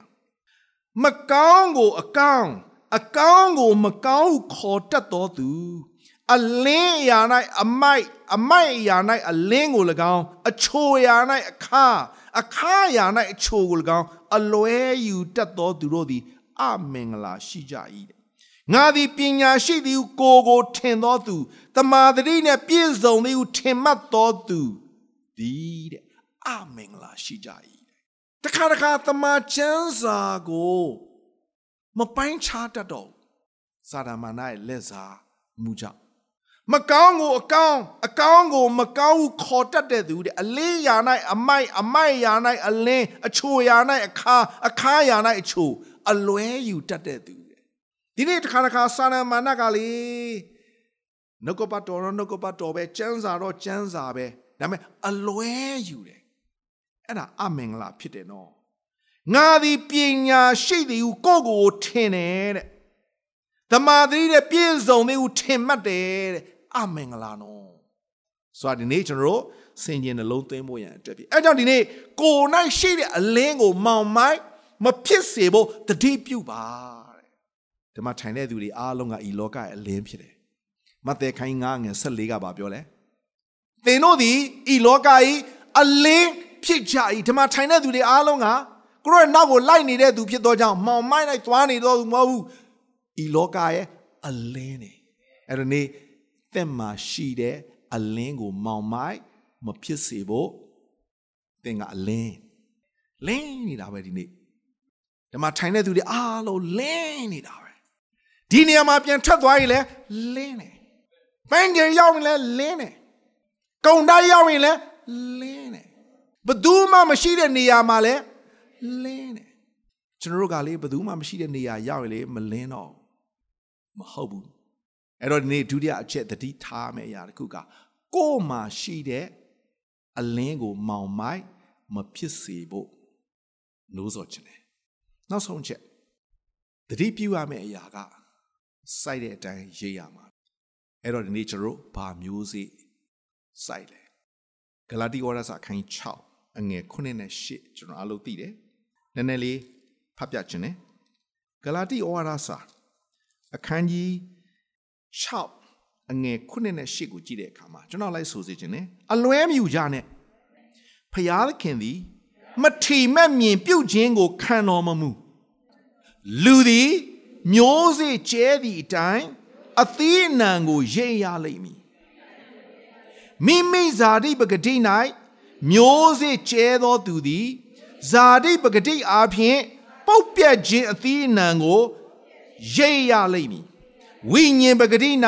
မကောင်းကိုအကောင်းအကောင်းကိုမကောင်းခေါ်တတ်တော်သူအလင်းအရာ၌အမိုက်အမိုက်အရာ၌အလင်းကို၎င်းအချိုအရာ၌အခါအခါအရာ၌အချိုကို၎င်းအလွဲယူတတ်တော်သူတို့သည်အမင်္ဂလာရှိကြ၏တဲ့ ငါသည်ပညာရှိသည်ကိုကိုထင်တော်သူတမာတိနှင့်ပြည့်စုံသည်ဟုထင်မှတ်တော်သူသည်တဲ့အမင်္ဂလာရှိကြ၏တခါတခါတမန်ကျမ်းစာကိုမပိုင်းခြားတတ်တော့စာဒမာနရဲ့လက်စားမူကြောင့်မကောင်းကိုအကောင်းအကောင်းကိုမကောင်းဘူးခေါ်တတ်တဲ့သူတဲ့အလေးရာ၌အမိုက်အမိုက်ရာ၌အလင်းအချိုရာ၌အခါအခါရာ၌အချိုအလွဲယူတတ်တဲ့သူ ဒီနေ့တခါတခါစာဒမာနကလေနှုတ်ကပတ်တော်တော့နှုတ်ကပတ်တော်ပဲကျမ်းစာတော့ကျမ်းစာပဲဒါပေမဲ့အလွဲယူတယ်အဲ့ဒါအမင်္ဂလာဖြစ်တယ်နော်ငါသည်ပညာရှိသည်ဟုကိုယ့်ကိုယ်ထင်တယ်တဲ့သမာဓိနဲ့ပြည့်စုံသည်ဟုထင်မှတ်တယ်တဲ့အမင်္ဂလာနော်ဆိုတော့ဒီနေ့ကျွန်တော်တို့စင်ကျင်နှလုံးသွင်းဖို့ရန်အတွက်ပြီအဲကြောင့်ဒီနေ့ကိုယ်၌ရှိတဲ့အလင်းကိုမောင်မိုက်မဖြစ်စေဖို့တတိပြုပါတဲ့ ဒီမှာထိုင်တဲ့သူတွေအားလုံးကဤလောကရဲ့အလင်းဖြစ်တယ်မဿဲခိုင်း9ငယ်14ကဘာပြောလဲသင်တို့သည်ဤလောက၏အလင်းဖြစ်ကြ၏ဒီမှာထိုင်တဲ့သူတွေအားလုံးကကိုရောနောက်ကိုလိုက်နေတဲ့သူဖြစ်သောကြောင့်မောင်မိုက်လိုက်သွားနေတော့သူမဟုတ်ဘူးဤလောကရဲ့အလင်းနေအဲ့ဒါနေသက်မှာရှိတဲ့အလင်းကိုမောင်မိုက်မဖြစ်စေဖို့သင်ကအလင်းလင်းနေတာပဲဒီနေ့ဒီမှာထိုင်တဲ့သူတွေအားလုံးလင်းနေတာပဲ ဒီနေရာမှာပြန်ထွက်သွားရင်လည်းလင်းတယ်ပန်းကျင်ရောက်ရင်လည်းလင်းတယ်ကုံတိုင်းရောက်ရင်လည်းလင်းတယ်ဘသူမှမရှိတဲ့နေရာမှာလည်းလင်းတယ်ကျွန်တော်တို့ကလေဘသူမှမရှိတဲ့နေရာရောက်ရင်လေမလင်းတော့မဟုတ်ဘူးအဲ့တော့ဒီနေ့ဒုတိယအချက်တတိထားမယ့်အရာတစ်ခုကကိုယ်မှာရှိတဲ့အလင်းကိုမောင်မိုက်မဖြစ်စေဖို့နိုးစော်ခြင်းတယ်နောက်ဆုံးချက်တတိပြုရမယ့်အရာက စိုက်တဲ့အတိုင်းရေးရမှာအဲ့တော့ဒီနေ့ကျွန်တော်တို့ဘာမျိုးစေ့စိုက်လဲဂလာတိဩရစာအခန်းကြီး6အငယ်9နဲ့10ကျွန်တော်အလုပ်သိတယ်နည်းနည်းလေးဖတ်ပြခြင်းနဲ့ဂလာတိဩရစာအခန်းကြီး6အငယ်9နဲ့10ကိုကြည့်တဲ့အခါမှာကျွန်တော်လိုက်ဆိုစေခြင်းနဲ့အလွဲမယူကြနဲ့ဖျားသခင်သည်မထီမဲ့မြင်ပြုတ်ခြင်းကိုခံတော်မမူလူသည် မျိုးစေ့ကျဲသည့်အတိုင်းအသီးအနှံကိုရိတ်ရလိမ့်မည်မိမိဇာတိပဂတိ၌မျိုးစေ့ကျဲသောသူသည်ဇာတိပဂတိအားဖြင့်ပုတ်ပြက်ခြင်းအသီးအနှံကိုရိတ်ရလိမ့်မည်ဝိညာဉ်ပဂတိ၌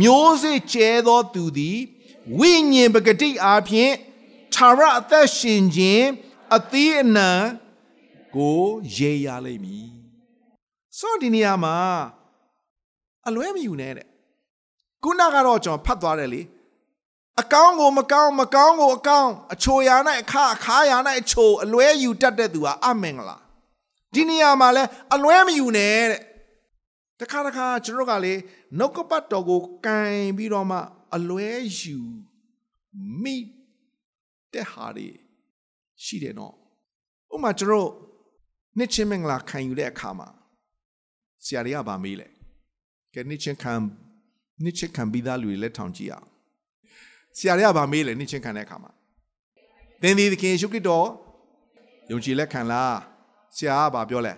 မျိုးစေ့ကျဲသောသူသည်ဝိညာဉ်ပဂတိအားဖြင့်သာရအသက်ရှင်ခြင်းအသီးအနှံကိုရိတ်ရလိမ့်မည် ဆိုဒီနေရာမှာအလွဲမယူနဲ့တဲ့ခုနကတော့ကျွန်တော်ဖတ်သွားတယ်လေအကောင်းကိုမကောင်းမကောင်းကိုအကောင်းအချိုရာနဲ့အခါအခါရာနဲ့အချိုအလွဲယူတတ်တဲ့သူဟာအမင်္ဂလာဒီနေရာမှာလဲအလွဲမယူနဲ့တဲ့တခါတခါကျွန်တော်ကလေနှုတ်ကပတ်တော်ကိုကန်ပြီးတော့မှအလွဲယူမိတဲ့ဟာတွေရှိတယ်နော်ဥပမာကျွန်တော်နှစ်ချင်းမင်္ဂလာခံယူတဲ့အခါမှာ ဆရာတွေကဗာမေးလဲကဲနှစ်ချင်းခံနှစ်ချင်းခံပြီးသားလူတွေလက်ထောင်ကြည့်အောင်ဆရာတွေကဗာမေးလဲနှစ်ချင်းခံတဲ့အခါမှာသင်ဒီသခင်ယေရှုခရစ်တော်ယုံကြည်လက်ခံလားဆရာကဗာပြောလဲ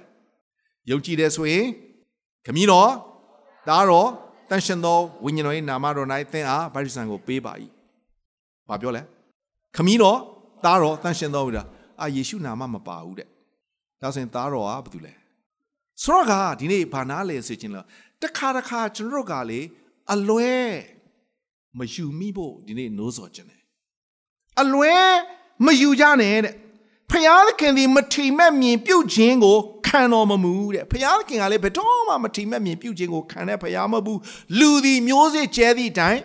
ယုံကြည်တယ်ဆိုရင်ခမည်းတော်ဒါတော့တန်ရှင်သောဝိညာဉ်တော်၏နာမတော်၌သင်အားဗတ္တိဇံကိုပေးပါ၏။ဘာပြောလဲ။ခမည်းတော်သားတော်တန်ရှင်သောဝိညာဉ်အာယေရှုနာမမပါဘူးတဲ့။ဒါဆိုရင်သားတော်ကဘာတူလဲ။ ဆိုတော့ကဒီနေ့ဘာနာလဲစေခြင်းလားတခါတခါကျွန်တော်တို့ကလေအလွဲမယူမိဖို့ဒီနေ့နိုးစော်ခြင်းတယ်။အလွဲမယူကြနဲ့တဲ့။ဖယားသခင်ဒီမထီမဲ့မြင်ပြုတ်ခြင်းကိုခံတော်မမူတဲ့ဖယားသခင်ကလည်းဘယ်တော့မှမထီမဲ့မြင်ပြုတ်ခြင်းကိုခံတဲ့ဖယားမဟုတ်ဘူးလူသည်မျိုးစေ့ကျဲသည့်အတိုင်း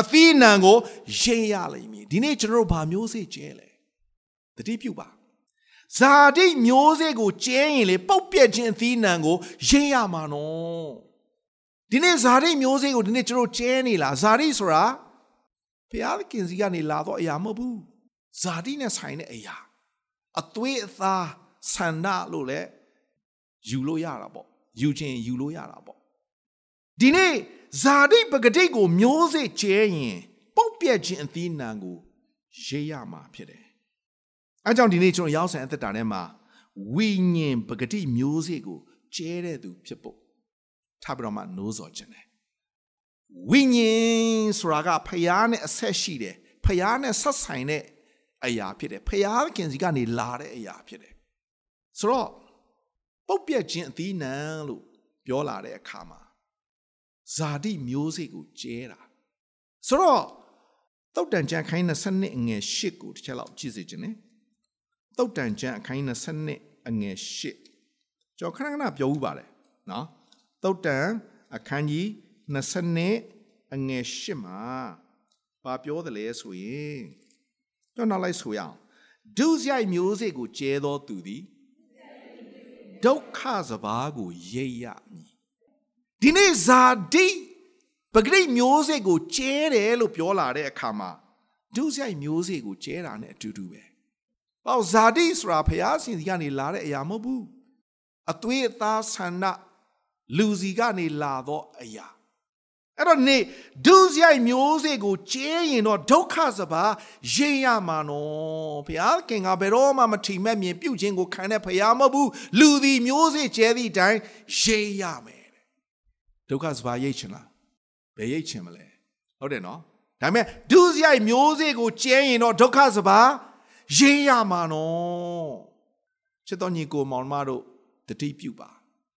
အသီးအနှံကိုရိတ်ရလိမ့်မည်ဒီနေ့ကျွန်တော်တို့ဘာမျိုးစေ့ကျဲလဲတတိပြုပါ ဇာတိမျိုးစေ့ကိုကျဲရင်လေပုတ်ပြက်ခြင်းအသီးအနှံကိုရိတ်ရမှာနော်ဒီနေ့ဇာတိမျိုးစေ့ကိုဒီနေ့ကျွန်တော်ကျဲနေလားဇာတိဆိုတာဖယားသခင်စီကနေလာတော့အရာမဟုတ်ဘူးဇာတိနဲ့ဆိုင်တဲ့အရာအသွေးအသားဆန္ဒလို့လဲယူလို့ရတာပေါ့ယူခြင်းယူလို့ရတာပေါ့ဒီနေ့ဇာတိပဂတိကိုမျိုးစေ့ကျဲရင်ပုတ်ပြက်ခြင်းအသီးနှံကိုရေးရမှာဖြစ်တယ် အဲကြောင့်ဒီနေ့ကျွန်တော်ရောက်ဆိုင်အသက်တာထဲမှာဝိညာဉ်ပဂတိမျိုးစေ့ကိုကျဲတဲ့သူဖြစ်ဖို့ထားပြီးတော့မှနိုးစော်ခြင်းတယ်ဝိညာဉ်ဆိုတာကဖျားနဲ့အဆက်ရှိတယ်ဖျားနဲ့ဆက်ဆိုင်တဲ့အရာဖြစ်တယ်ဖျားခင်စီကနေလာတဲ့အရာဖြစ်တယ်ဆိုတော့ပုတ်ပြက်ခြင်းအသီးနှံလို့ပြောလာတဲ့အခါမှာဇာတိမျိုးစေ့ကိုကျဲတာဆိုတော့တုတ်တန်ကျန်ခိုင်း20အငယ်8ကိုတစ်ချက်လောက်ကြည့်စေခြင်း ਨੇ တုတ်တန်ကျန်အခိုင်း20အငယ်8ကျွန်တော်ခဏခဏပြောဥပါတယ်နော်တုတ်တန်အခန်းကြီး20အငယ်8မှာဘာပြောတယ်လဲဆိုရင်ကျွန်တော်လိုက်ဆိုရအောင်ဒုစရိုက်မျိုးစေ့ကိုကျဲသောသူသည်ဒုက္ခစဘာကိုရိပ်ရမည်ဒီနေ့ဇာတိပဂရိတ်မျိုးစေ့ကိုကျဲတယ်လို့ပြောလာတဲ့အခါမှာဒုစရိုက်မျိုးစေ့ကိုကျဲတာနဲ့အတူတူပဲ။ ဟောဇာတိဆိုတာဖျားရှင်စီကနေလာတဲ့အရာမဟုတ်ဘူး။အသွေးအသားဆန္ဒလူစီကနေလာသောအရာအဲ့တော့နေဒုစရိုက်မျိုးစေ့ကိုကျဲရင်တော့ဒုက္ခစပါရိပ်ရမှာနော်ဘုရားခင်ကဘယ်တော့မှမထီမဲ့မြင်ပြုတ်ခြင်းကိုခံတဲ့ဘုရားမဟုတ်ဘူးလူသည်မျိုးစေ့ကျဲသည့်အတိုင်းရိပ်ရမယ်တဲ့ဒုက္ခစပါရိပ်ချင်လားဘယ်ရိပ်ချင်မလဲဟုတ်တယ်နော်ဒါပေမဲ့ဒုစရိုက်မျိုးစေ့ကိုကျဲရင်တော့ဒုက္ခစပါ ရိပ်ရမှာနော်ချစ်တော်ညီကိုမောင်မတို့တတိပြုပါ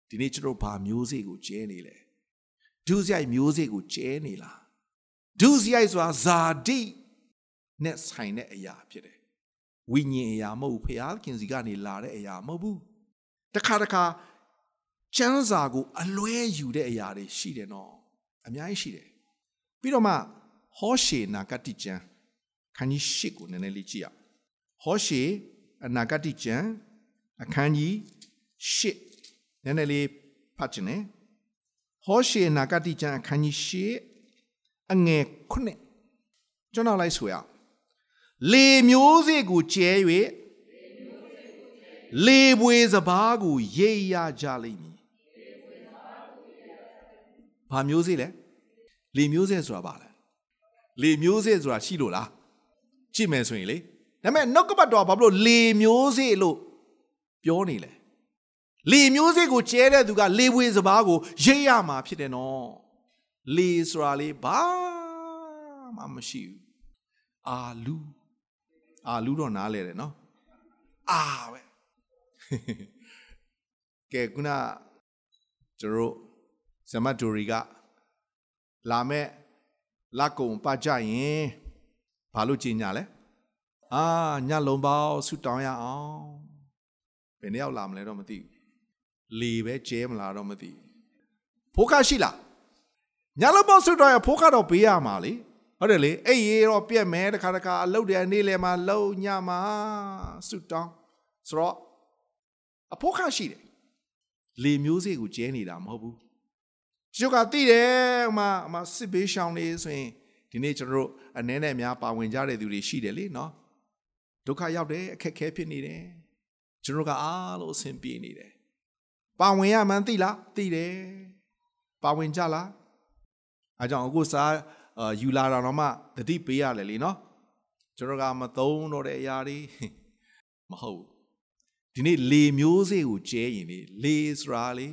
ဒီနေ့ကျွန်တော်ဘာမျိုးစေ့ကိုကျဲနေလဲဒုစရိုက်မျိုးစေ့ကိုကျဲနေလားဒုစရိုက်ဆိုတာဇာတိနဲ့ဆိုင်တဲ့အရာဖြစ်တယ်ဝိညာဉ်အရာမဟုတ်ဘူးဖျားခင်စီကနေလာတဲ့အရာမဟုတ်ဘူးတခါတခါကျမ်းစာကိုအလွဲယူတဲ့အရာတွေရှိတယ်နော်အများကြီးရှိတယ်ပြီးတော့မှဟောရှေနာဂတိကျမ်းခန်းကြီး၈ကိုနည်းနည်းလေးကြည့်အောင် ဟောရှေအနာဂတိကျမ်းအခန်းကြီး၈နည်းနည်းလေးဖတ်ချင်တယ်ဟောရှေနာဂတိကျမ်းအခန်းကြီး၈အငယ်9ကျွန်တော်လိုက်ဆိုရအောင်လေမျိုးစေ့ကိုကျဲ၍လေပွေစဘာကိုရိပ်ရကြလိမ့်မည်ဘာမျိုးစေ့လဲလေမျိုးစေ့ဆိုတာဘာလဲလေမျိုးစေ့ဆိုတာရှိလို့လားကြည့်မယ်ဆိုရင်လေ ဒါပေမဲ့နှုတ်ကပတ်တော်ဘာလို့လေမျိုးစေ့လို့ပြောနေလဲလေမျိုးစေ့ကိုကျဲတဲ့သူကလေပွေစဘာကိုရိပ်ရမှာဖြစ်တယ်နော်လေဆိုတာလေဘာမှမရှိဘူးအာလူအာလူတော့နားလဲတယ်နော်အာပဲကဲခုနကျွန်တော်ဇမတ်တိုရီကလာမဲ့လက်ကုံပတ်ကြရင်ဘာလို့ကြီးညာလဲ အာညလုံးပေါင်းဆူတောင်းရအောင်ဘယ်နှစ်ယောက်လာမလဲတော့မသိဘူးလေပဲကျဲမလားတော့မသိဘူးဖိုးခရှိလားညလုံးပေါင်းဆူတောင်းရဖိုးခတော့ပေးရမှာလေဟုတ်တယ်လေအဲ့ရေတော့ပြက်မယ်တခါတခါအလုတ်တယ်နေ့လယ်မှာလုံညမှာဆူတောင်းဆိုတော့အဖို့ခရှိတယ်လေမျိုးစေ့ကိုကျဲနေတာမဟုတ်ဘူးကျုပ်ကသိတယ်ဟိုမှာဟိုမှာစစ်ဘေးရှောင်းနေဆိုရင်ဒီနေ့ကျွန်တော်တို့အနေနဲ့များပါဝင်ကြတဲ့သူတွေရှိတယ်လေနော် ဒုက္ခရောက်တယ်အခက်ခဲဖြစ်နေတယ်ကျွန်တော်ကအားလို့အဆင်ပြေနေတယ်ပါဝင်ရမှန်းသိလားသိတယ်ပါဝင်ကြလားအဲကြောင့်အခုစားအာယူလာတာတော့မှတတိပေးရတယ်လीနော်ကျွန်တော်ကမသုံးတော့တဲ့အရာတွေမဟုတ်ဒီနေ့လေမျိုးစေ့ကိုကျဲရင်လေလေဆိုတာလေ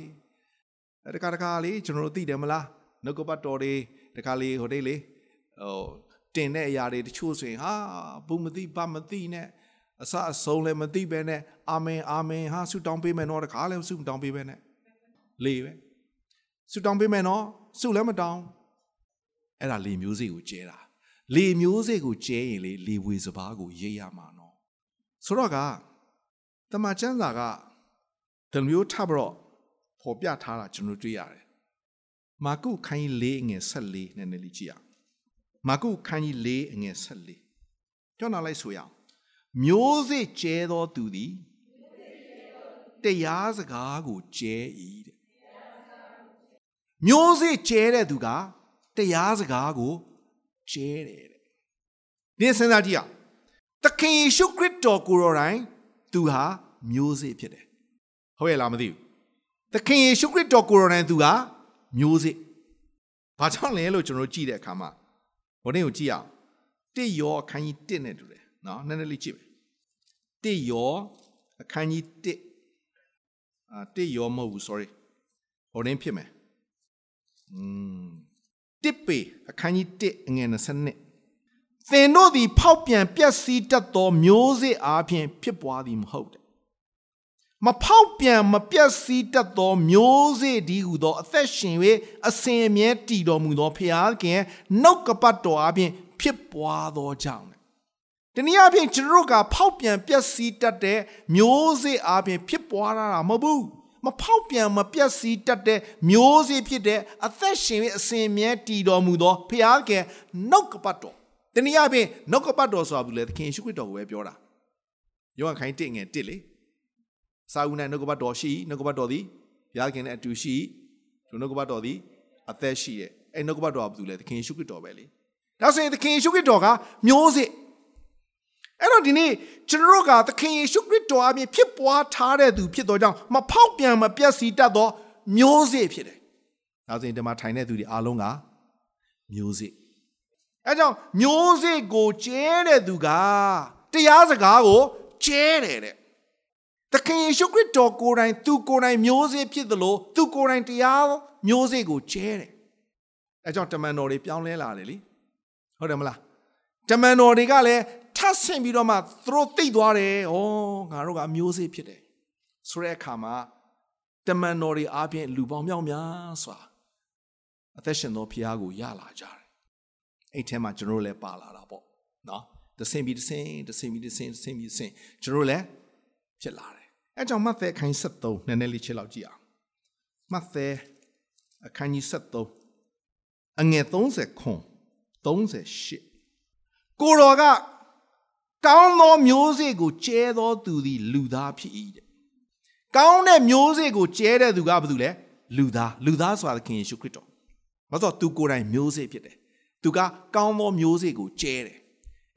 တခါတခါလေကျွန်တော်တို့သိတယ်မလားနှုတ်ကပတ်တော်တွေတခါလေဟိုတိတ်လေဟို တင်တဲ့အရာတွေတချို့ဆိုရင်ဟာဘူးမသိဘာမသိနဲ့အစအဆုံးလည်းမသိပဲနဲ့အာမင်အာမင်ဟာဆုတောင်းပေးမယ်နော်တခါလည်းဆုတောင်းပေးပဲနဲ့လေပဲဆုတောင်းပေးမယ်နော်ဆုလည်းမတောင်းအဲ့ဒါလေမျိုးစေ့ကိုကျဲတာလေမျိုးစေ့ကိုကျဲရင်လေလေဝေစဘာကိုရိပ်ရမှာနော်ဆိုတော့ကတမန်ကျမ်းစာကဒီမျိုးထပ်ပြီးတော့ဖော်ပြထားတာကျွန်တော်တွေ့ရတယ်မာကုခန်းကြီး၄ငွေ၁၄နည်းနည်းလေးကြည့်အောင် မာကုခန်းကြီး၄ငွေ၁၄ကြောက်နာလိုက်ဆိုရအောင်မျိုးစေ့ကျဲသောသူသည်တရားစကားကိုကျဲ၏တဲ့မျိုးစေ့ကျဲတဲ့သူကတရားစကားကိုကျဲတယ်တဲ့ဒီစဉ်းစားကြည့်အောင်သခင်ယေရှုခရစ်တော်ကိုယ်တော်တိုင်သူဟာမျိုးစေ့ဖြစ်တယ်ဟုတ်ရဲ့လားမသိဘူးသခင်ယေရှုခရစ်တော်ကိုယ်တော်တိုင်သူဟာမျိုးစေ့ဘာကြောင့်လဲလို့ကျွန်တော်ကြည့်တဲ့အခါမှာ ဘုန်းကြီးကိုကြည့်အောင်တစ်ယောအခန်းကြီး1နဲ့တူတယ်နော်နည်းနည်းလေးကြည့်မယ်တစ်ယောအခန်းကြီး1အာတစ်ယောမဟုတ်ဘူး sorry ဟိုတင်းဖြစ်မယ်อืมတစ်ပေအခန်းကြီး1အငယ်20နှစ်သင်တို့သည်ဖောက်ပြန်ပြက်စီးတတ်သောမျိုးစေ့အားဖြင့်ဖြစ်ပွားသည်မဟုတ်တဲ့ မဖောက်ပြန်မပြက်စီးတတ်သောမျိုးစေ့ဒီဟုသော အသက်ရှင်၍အစဉ်အမြဲတည်တော်မူသောဖျားခင်နှုတ်ကပတ်တော်အားဖြင့်ဖြစ်ပွားသောကြောင့်တနည်းအားဖြင့်ကျွန်တော်တို့ကဖောက်ပြန်ပြက်စီးတတ်တဲ့မျိုးစေ့အားဖြင့်ဖြစ်ပွားတာမဟုတ်ဘူးမဖောက်ပြန်မပြက်စီးတတ်တဲ့မျိုးစေ့ဖြစ်တဲ့အသက်ရှင်၍အစဉ်မြဲတည်တော်မူသောဖျားခင်နှုတ်ကပတ်တော်တနည်းအားဖြင့်နှုတ်ကပတ်တော်ဆိုတာဘူးလေသခင်ယေရှုခရစ်တော်ကိုပဲပြောတာယောဟန်ခိုင်းတစ်ငယ်တစ်လေ စာဦးနဲ့နှုတ်ကပတ်တော်ရှိနှုတ်ကပတ်တော်သည်ဘုရားခင်နဲ့အတူရှိဒီနှုတ်ကပတ်တော်သည်အသက်ရှိရဲ့အဲနှုတ်ကပတ်တော်ကဘာလို့လဲသခင်ယေရှုခရစ်တော်ပဲလေဒါဆိုရင်သခင်ယေရှုခရစ်တော်ကမျိုးစေ့အဲ့တော့ဒီနေ့ကျွန်တော်တို့ကသခင်ယေရှုခရစ်တော်အပြင်ဖြစ်ပွားထားတဲ့သူဖြစ်တော်ကြောင့်မဖောက်ပြန်မပြတ်စီတတ်သောမျိုးစေ့ဖြစ်တယ်။ဒါဆိုရင်ဒီမှာထိုင်တဲ့သူတွေအားလုံးကမျိုးစေ့အဲကြောင့်မျိုးစေ့ကိုကျဲတဲ့သူကတရားစကားကိုကျဲတယ်တဲ့ သခင်ယေရှုခရစ်တော်ကိုယ်တိုင်သူကိုယ်တိုင်မျိုးစေ့ဖြစ်သလိုသူကိုယ်တိုင်တရားမျိုးစေ့ကိုကျဲတယ်အဲကြောင့်တမန်တော်တွေပြောင်းလဲလာတယ်လीဟုတ်တယ်မလားတမန်တော်တွေကလည်းထပ်ဆင့်ပြီးတော့မှသူတို့သိသွားတယ်ဩငါတို့ကမျိုးစေ့ဖြစ်တယ်ဆိုတဲ့အခါမှာတမန်တော်တွေအားဖြင့်လူပေါင်းမြောက်များစွာအသက်ရှင်သောဖခင်ကိုရလာကြတယ်အဲ့ထဲမှာကျွန်တော်လည်းပါလာတာပေါ့နော်တဆင်ပြီးတဆင်တဆင်ပြီးတဆင်တဆင်ပြီးတဆင်ကျွန်တော်လည်းဖြစ်လာတယ် အဲကြောင့်မဿဲအခန်း73နည်းနည်းလေးချက်လောက်ကြည့်အောင်မဿဲအခန်းကြီး73အငယ်30ခွန်38ကိုတော်ကကောင်းသောမျိုးစေ့ကိုကျဲသောသူသည်လူသားဖြစ်၏တဲ့ကောင်းတဲ့မျိုးစေ့ကိုကျဲတဲ့သူကဘာလို့လဲလူသားလူသားဆိုတာခင်ယေရှုခရစ်တော်ဘာလို့သူကိုယ်တိုင်မျိုးစေ့ဖြစ်တယ်။ तू သူကကောင်းသောမျိုးစေ့ကိုကျဲတယ်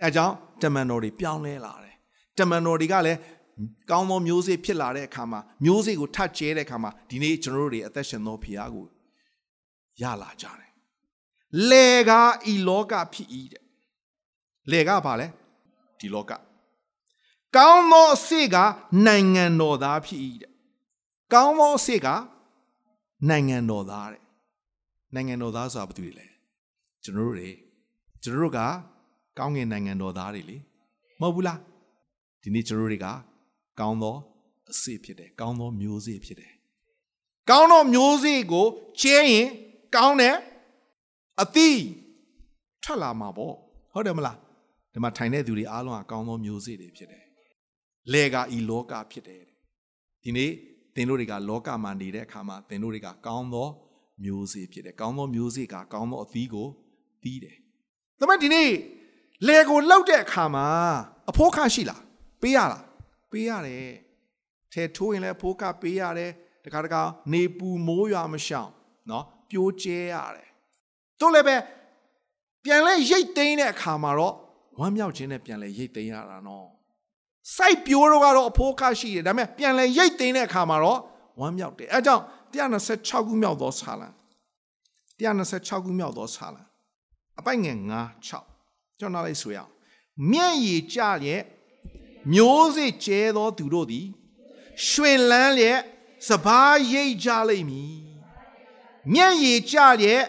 အဲကြောင့်တမန်တော်တွေပြောင်းလဲလာတယ်တမန်တော်တွေကလည်း ကောင်းသောမျိုးစေ့ဖြစ်လာတဲ့အခါမှာမျိုးစေ့ကိုထပ်ကျဲတဲ့အခါမှာဒီနေ့ကျွန်တော်တို့တွေအသက်ရှင်သောဖခင်ကိုရလာကြတယ်လေကဤလောကဖြစ်ဤတဲ့လေကဘာလဲဒီလောကကောင်းသောအစေကနိုင်ငံတော်သားဖြစ်ဤတဲ့ကောင်းသောအစေကနိုင်ငံတော်သားတဲ့နိုင်ငံတော်သားဆိုတာဘာတူလဲကျွန်တော်တို့တွေကျွန်တော်တို့ကကောင်းကင်နိုင်ငံတော်သားတွေလေမဟုတ်ဘူးလားဒီနေ့ကျွန်တော်တို့တွေက ကောင်းသောအစေဖြစ်တယ်ကောင်းသောမျိုးစေ့ဖြစ်တယ်ကောင်းသောမျိုးစေ့ကိုကျဲရင်ကောင်းတဲ့အသီးထွက်လာမှာပေါ့ဟုတ်တယ်မလားဒီမှာထိုင်တဲ့သူတွေအားလုံးကကောင်းသောမျိုးစေ့တွေဖြစ်တယ်လေကဤလောကဖြစ်တယ်ဒီနေ့သင်တို့တွေကလောကမှာနေတဲ့အခါမှာသင်တို့တွေကကောင်းသောမျိုးစေ့ဖြစ်တယ်ကောင်းသောမျိုးစေ့ကကောင်းသောအသီးကိုသီးတယ်ဒါပေမဲ့ဒီနေ့လေကိုလှုပ်တဲ့အခါမှာအဖိုးခရှိလားပေးရလား ပေးရတယ်ထဲထိုးရင်လည်းဖိုးကပေးရတယ်တခါတခါနေပူမိုးရွာမရှောင်နော်ပြိုးကျဲရတယ်တို့လည်းပဲပြန်လဲရိတ်သိမ်းတဲ့အခါမှာတော့ဝမ်းမြောက်ခြင်းနဲ့ပြန်လဲရိတ်သိမ်းရတာနော်စိုက်ပြိုးတော့ကတော့အဖိုးကရှိတယ်ဒါပေမဲ့ပြန်လဲရိတ်သိမ်းတဲ့အခါမှာတော့ဝမ်းမြောက်တယ်အဲကြောင့်126ခုမြောက်သောဆာလံ126ခုမြောက်သောဆာလံအပိုင်ငယ်9 6ကျွန်တော်လိုက်ဆိုရအောင်မြင့်ရည်ကြရဲ့ မျိုးစေ့ကျဲသောသူတို့သည်ရွှင်လန်းလျက်စပားရိတ်ကြလိမ့်မည်မျက်ရည်ကျရဲ့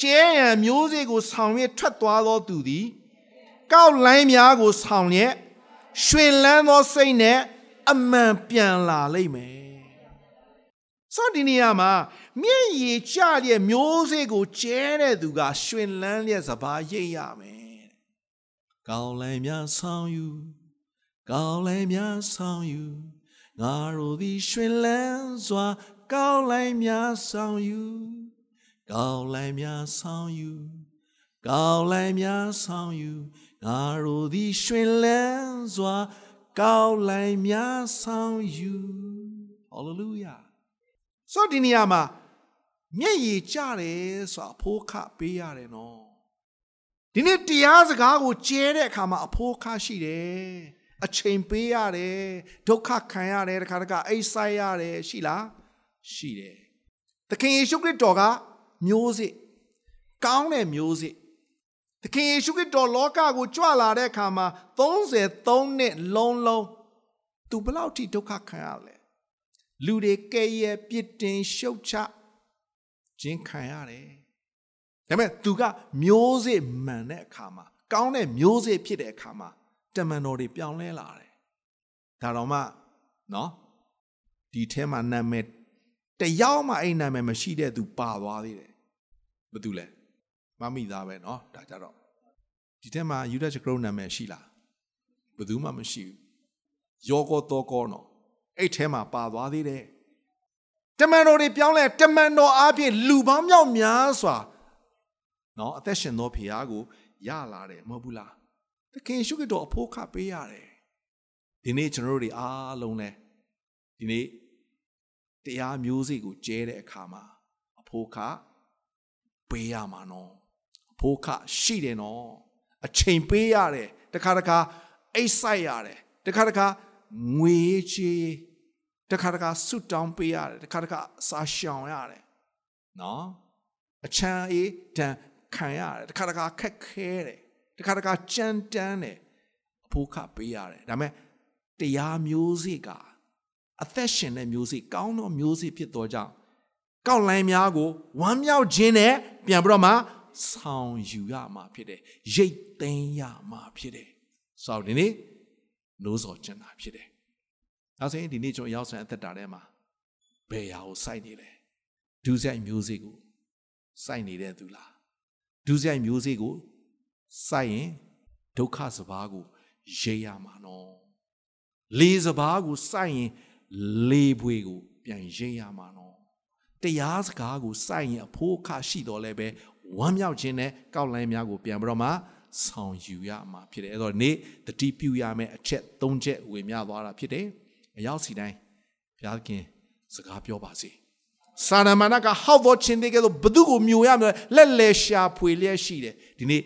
ကျဲရန်မျိုးစေ့ကိုဆောင်ရွက်ထွက်သွားသောသူသည်ကောက်လိုင်းများကိုဆောင်လျက်ရွှင်လန်းသောစိတ်နဲ့အမှန်ပြန်လာလိမ့်မယ်ဆိုဒီနေရာမှာမျက်ရည်ကျရဲ့မျိုးစေ့ကိုကျဲတဲ့သူကရွှင်လန်းလျက်စပားရိတ်ရမယ်ကောင်းလိုင်းများဆောင်ယူ ကောင်းလိုင်းများဆောင်ယူငါတို့သည်ရွှင်လန်းစွာ ကောင်းလိုင်းများဆောင်ယူကောင်းလိုင်းများဆောင်ယူကောင်းလိုင်းများဆောင်ယူငါတို့သည်ရွှင်လန်းစွာ ကောင်းလိုင်းများဆောင်ယူဟာလေလုယာဆိုဒီနေရာမှာမျက်ရည်ကျတယ်ဆိုအဖိုးခပေးရတယ်နော်ဒီနေ့တရားစကားကိုကျဲတဲ့အခါမှာအဖိုးခရှိတယ် အချိန်ပေးရတယ်ဒုက္ခခံရတယ်တခါတခါအိတ်ဆိုင်ရတယ်ရှိလားရှိတယ်သခင်ယေရှုခရစ်တော်ကမျိုးစေ့ကောင်းတဲ့မျိုးစေ့သခင်ယေရှုခရစ်တော်လောကကိုကြွလာတဲ့အခါမှာ33နှစ်လုံးလုံးသူဘလောက်ထိဒုက္ခခံရလဲလူတွေကဲ့ရဲ့ပြစ်တင်ရှုတ်ချခြင်းခံရတယ်ဒါပေမဲ့သူကမျိုးစေ့မှန်တဲ့အခါမှာကောင်းတဲ့မျိုးစေ့ဖြစ်တဲ့အခါမှာ တမန်တော်တွေပြောင်းလဲလာတယ်။ဒါတော့မှနော်ဒီထဲမှာနာမည်တယောက်မှအဲ့နာမည်မရှိတဲ့သူပါသွားသေးတယ်။ဘာတူလဲ။မမိသားပဲနော်ဒါကြတော့ဒီထဲမှာယူဒချကရုနာမည်ရှိလား။ဘယ်သူမှမရှိဘူး။ယောကောတောကောနော်အဲ့ထဲမှာပါသွားသေးတယ်။တမန်တော်တွေပြောင်းလဲတမန်တော်အားဖြင့်လူပေါင်းမြောက်များစွာနော်အသက်ရှင်သောဖခင်ကိုရလာတယ်မဟုတ်ဘူးလား သခင်ရှုခတော်အဖို့ခပေးရတယ်ဒီနေ့ကျွန်တော်တို့တွေအားလုံးလဲဒီနေ့တရားမျိုးစေ့ကိုကျဲတဲ့အခါမှာအဖို့ခပေးရမှာနော်အဖို့ခရှိတယ်နော်အချိန်ပေးရတယ်တခါတခါအိတ်ဆိုင်ရတယ်တခါတခါငွေချေးတခါတခါဆွတ်တောင်းပေးရတယ်တခါတခါစာရှောင်ရတယ်နော်အချမ်းအေးတန်ခံရတယ်တခါတခါခက်ခဲတယ် တခါတခါကြမ်းတမ်းတယ်အဖို့ခပေးရတယ်ဒါပေမဲ့တရားမျိုးစေ့ကအသက်ရှင်တဲ့မျိုးစေ့ကောင်းသောမျိုးစေ့ဖြစ်သောကြောင့်ကောက်လိုင်းများကိုဝမ်းမြောက်ခြင်းနဲ့ပြန်ပြီးတော့မှဆောင်ယူရမှာဖြစ်တယ်ရိတ်သိမ်းရမှာဖြစ်တယ်ဆိုတော့ဒီနေ့နိုးစော်ကျင်တာဖြစ်တယ်နောက်ဆုံးဒီနေ့ကျွန်တော်ရောက်ဆန်အသက်တာထဲမှာဘယ်ဟာကိုစိုက်နေလဲဒူးဆိုင်မျိုးစေ့ကိုစိုက်နေတဲ့သူလားဒူးဆိုင်မျိုးစေ့ကို စိုက်ရင်ဒုက္ခစဘာကိုရေးရမှာနော်လေစဘာကိုစိုက်ရင်လေပွေကို ပြန်ရေးရမှာနော်တရားစကားကိုစိုက်ရင်အဖို့ခရှိတော်လဲပဲဝမ်းမြောက်ခြင်းနဲ့ကောက်လိုင်းများကိုပြန်ပြီးတော့မှဆောင်ယူရမှာဖြစ်တယ်အဲ့တော့နေ့တတိပြုရမယ့်အချက်၃ချက်ဝေမျှသွားတာဖြစ်တယ်အရောက်စီတိုင်းဘုရားခင်စကားပြောပါစေစာရမဏကဟောက်သောချင်းတွေကဲတော့ဘသူကိုမျိုးရမလဲလက်လေရှာဖွေလျက်ရှိတယ်ဒီနေ့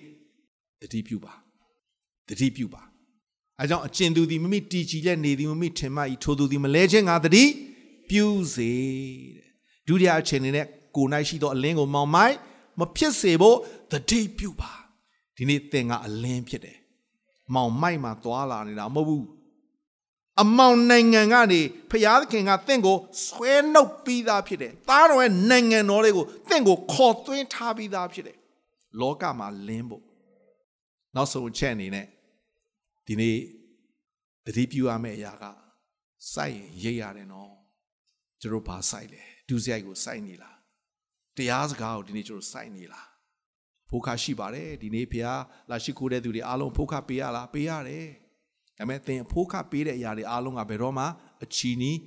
တတိပြုပါတတိပြုပါအဲကြောင့်အကျဉ်သူသည်မမိတီကြည်လက်နေသည်မမိထင်မှဤထိုသူသည်မလဲခြင်းငါတတိပြုစေတဲ့ဒုတိယအချိန်နဲ့ကိုနိုင်ရှိသောအလင်းကိုမောင်မိုက်မဖြစ်စေဖို့တတိပြုပါဒီနေ့သင်ကအလင်းဖြစ်တယ်မောင်မိုက်မှာသွားလာနေတာမဟုတ်ဘူးအမောင်နိုင်ငံကနေဖျားသခင်ကတင့်ကိုဆွဲနှုတ်ပြီးသားဖြစ်တယ်။သားတော်ရဲ့နိုင်ငံတော်လေးကိုတင့်ကိုခေါ်သွင်းထားပြီးသားဖြစ်တယ်။လောကမှာလင်းဖို့ နောက်ဆုံးချက်အနေနဲ့ဒီနေ့တတိပြုရမယ့်အရာကစိုက်ရင်ရိပ်ရတယ်နော်။ကျတို့ဘာစိုက်လဲ။ဒုစရိုက်ကိုစိုက်နေလား။တရားစကားကိုဒီနေ့ကျတို့စိုက်နေလား။ဖိုးခါရှိပါတယ်ဒီနေ့ဖျားလာရှိခိုးတဲ့သူတွေအားလုံးဖိုးခါပေးရလားပေးရတယ်။ဒါပေမဲ့သင်အဖိုးခပေးတဲ့အရာတွေအားလုံးကဘယ်တော့မှအချီနီး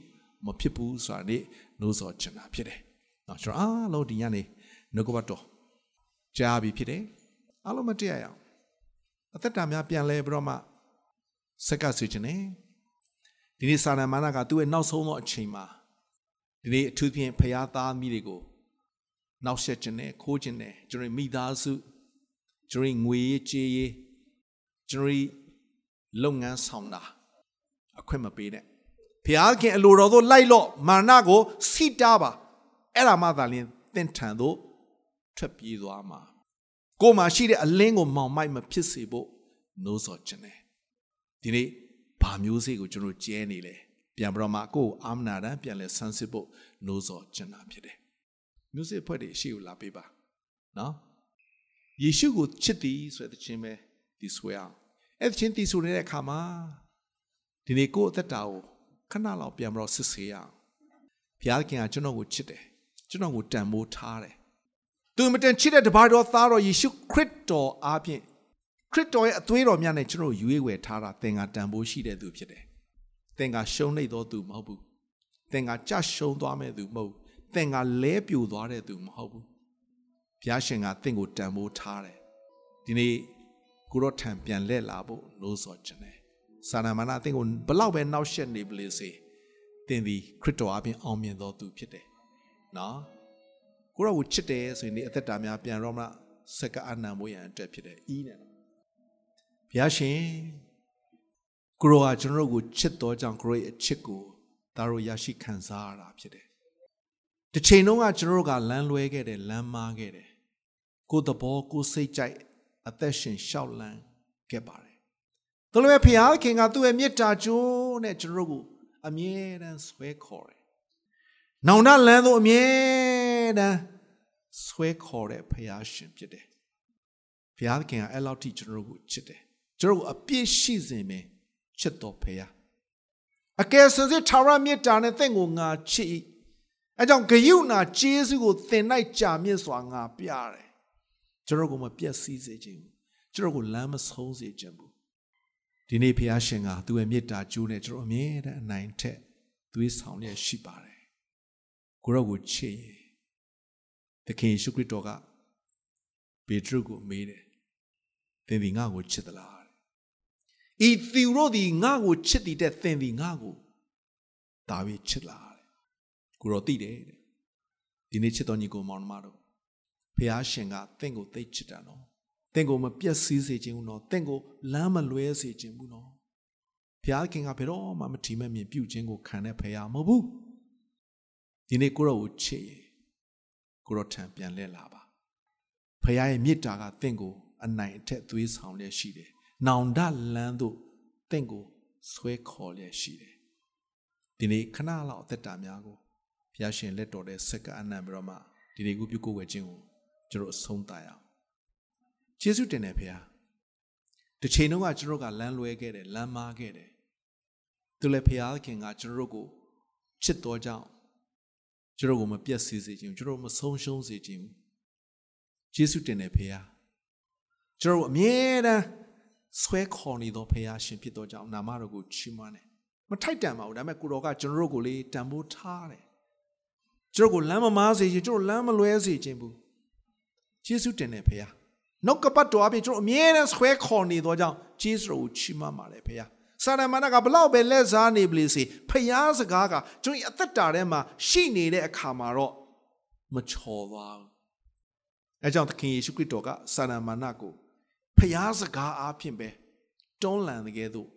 မဖြစ်ဘူးဆိုတာနေ့နှိုးဆော်ချင်တာဖြစ်တယ်။နော်ကျွန်တော်အားလုံးဒီညနေနှုတ်ကပတ်တော်ကြားပြီဖြစ်တယ်။အားလုံးမတရားရအောင်။ အသက်တာများပြန်လဲပြီးတော့မှစက်ကဆွေချင်တယ်။ဒီနေ့စာနာမနာကသူ့ရဲ့နောက်ဆုံးသောအချိန်မှာဒီနေ့အထူးဖြင့်ဖရာသားမိတွေကိုနောက်ဆက်ခြင်းနဲ့ခိုးခြင်းနဲ့ကျွန်တော်မိသားစုကျွန်တော်ငွေရေးကြေးရေးကျွန်တော်လုပ်ငန်းဆောင်တာအခွင့်မပေးနဲ့ဘုရားခင်အလိုတော်သို့လိုက်လော့မာနကိုစိတားပါအဲ့ဒါမှသာလျှင်သင်ထံသို့ထွက်ပြေးသွားမှာ ကိုမှရှိတဲ့အလင်းကိုမောင်မိုက်မဖြစ်စေဖို့နှိုးဆော်ခြင်းတယ်ဒီနေ့ဘာမျိုးစေ့ကိုကျွန်တော်ကျဲနေလဲပြန်ပြီးတော့မှကိုယ်အာမနာတန်ပြန်လဲဆန်းစစ်ဖို့နှိုးဆော်ခြင်းတာဖြစ်တယ်မျိုးစေ့ဖွဲ့တွေရှေ့ကိုလာပေးပါနော်ယေရှုကိုချစ်သည်ဆိုတဲ့ချင်းပဲဒီဆွဲအောင်အဲ့ချင်းတီဆိုနေတဲ့အခါမှာဒီနေ့ကိုယ့်အသက်တာကိုခဏလောက်ပြန်ပြီးတော့စစ်ဆေးရအောင်ဘုရားခင်ကကျွန်တော်ကိုချစ်တယ်ကျွန်တော်ကိုတန်ဖိုးထားတယ် သူမတန်ချစ်တဲ့တပါးတော်သားတော်ယေရှုခရစ်တော်အားဖြင့်ခရစ်တော်ရဲ့အသွေးတော်များနဲ့ကျွန်တော်ရွေးဝယ်ထားတာသင်ကတန်ဖိုးရှိတဲ့သူဖြစ်တယ်သင်ကရှုံးနေသောသူမဟုတ်ဘူးသင်ကကြရှုံးသွားမဲ့သူမဟုတ်သင်ကလဲပြိုသွားတဲ့သူမဟုတ်ဘူးဘုရားရှင်ကသင်ကိုတန်ဖိုးထားတယ်ဒီနေ့ကိုရောထံပြန်လက်လာဖို့လို့ဆိုခြင်းတယ်စာနာမဏအသင်ကိုဘလောက်ပဲနောက်ရှက်နေပလေစေသင်သည်ခရစ်တော်အပြင်အောင်မြင်တော်သူဖြစ်တယ်နော် ကိုရောကိုချစ်တယ်ဆိုရင်ဒီအသက်တာများပြန်တော့မှစက္ကအနံမိုးရန်အတွက်ဖြစ်တယ်အီးနဲ့ဘုရားရှင်ကိုရောကကျွန်တော်တို့ကိုချစ်တော်ကြောင့်ကိုရောရဲ့အချစ်ကိုဒါတို့ရရှိခံစားရတာဖြစ်တယ်တစ်ချိန်လုံးကကျွန်တော်တို့ကလမ်းလွဲခဲ့တယ်လမ်းမားခဲ့တယ်ကိုယ်သဘောကိုယ်စိတ်ကြိုက်အသက်ရှင်ရှောက်လန်းခဲ့ပါတယ်။ဒါလိုပဲဖခင်ကသူ့ရဲ့မေတ္တာကြိုးနဲ့ကျွန်တော်တို့ကိုအမြဲတမ်းဆွဲခေါ်တယ်။နောင်တလန်းသို့အမြဲ တမ်းဆွဲခေါ်တဲ့ဖခင်ရှင်ဖြစ်တယ်။ဖခင်ကအဲ့လောက်ထိကျွန်တော်တို့ကိုချစ်တယ်။ကျွန်တော်တို့အပြည့်ရှိစေမယ်ချစ်တော်ဖခင်။အကယ်စင်စစ်ထာဝရမေတ္တာနဲ့သင်ကိုငါချစ်၏။အဲကြောင့်ဂယုဏကျေးဇူးကိုသင်၌ကြာမြင့်စွာငါပြတယ်ကျွန်တော်ကိုမပြက်စီးစေခြင်းဘူးကျွန်တော်ကိုလမ်းမဆုံးစေခြင်းဘူးဒီနေ့ဖះရှင်ကသူ့ရဲ့မေတ္တာကြိုးနဲ့ကျွန်တော်အမြဲတမ်းအနိုင်ထက်သွေးဆောင်ရရှိပါတယ်ကိုရောကိုချစ်ရင် သခင်ယေရှုခရစ်တော်ကပေတရုကိုမေးတယ်သင်ဒီငါ့ကိုချစ်သလားဤသူတို့ဒီငါ့ကိုချစ်တဲ့သင်ဒီငါ့ကိုဒါပြီးချစ်လားကိုရောသိတယ်ဒီနေ့ချစ်တော်ညီကိုမောင်နှမတို့ဖះရှင်ကတင့်ကိုသိချစ်တာနော်တင့်ကိုမပြက်စီးစေခြင်းဘူးနော်တင့်ကိုလမ်းမလွဲစေခြင်းဘူးနော်ဖះခင်ကဘယ်တော့မှမထီမဲ့မြင်ပြုခြင်းကိုခံတဲ့ဖះမဟုတ်ဘူးဒီနေ့ကိုရောကိုချစ်ရင် ကိုရောထံပြန်လဲလာပါဖះရဲ့မေတ္တာကတင့်ကိုအနိုင်အထက်သွေးဆောင်လျက်ရှိတယ်နောင်တလန်းတို့တင့်ကိုဆွဲခေါ်လျက်ရှိတယ်ဒီနေ့ခဏလောက်အသက်တာများကိုဘုရားရှင်လက်တော်တဲ့စက္ကအနံ့ပြီးတော့မှဒီနေ့ကိုပြုကိုယ်ဝယ်ခြင်းကိုကျွန်တော်အဆုံးသတ်ရအောင်ကျေးဇူးတင်တယ်ဖေဟာတစ်ချိန်လုံးကကျွန်တော်ကလမ်းလွဲခဲ့တယ်လမ်းမားခဲ့တယ်သူလည်းဖေဟာခင်ကကျွန်တော်ကိုချစ်တော်ကြောင့် ကျွန်တော်ကိုမပြတ်စေစေခြင်းကျွန်တော်မဆုံးရှုံးစေခြင်းကျေးဇူးတင်တယ်ဖေဟာကျွန်တော်အမြဲတမ်းဆွဲခေါ်နေသောဖေဟာရှင်ဖြစ်တော်ကြောင့်နာမတော်ကိုချီးမွမ်းတယ်မထိုက်တန်ပါဘူးဒါပေမဲ့ကိုတော်ကကျွန်တော်ကိုလေတန်ဖိုးထားတယ်ကျွန်တော်ကိုလမ်းမမားစေခြင်းကျွန်တော်လမ်းမလွဲစေခြင်းဘူးယေရှုတင်တယ်ဖေဟာနှုတ်ကပတ်တော်အပြင်ကျွန်တော်အမြဲတမ်းဆွဲခေါ်နေသောကြောင့်ယေရှုကိုချီးမွမ်းပါတယ်ဖေဟာ စာရမဏကဘလောက်ပဲလက်စားနေပလေစေဖျားစကားကကျွန်တော်အသက်တာထဲမှာရှိနေတဲ့အခါမှာတော့မချော်သွားဘူးအဲကြောင့်သခင်ယေရှုခရစ်တော်ကစာရမာနကိုဖျားစကားအားဖြင့်ပဲတွန်းလှန်တဲ့ကဲ့သို့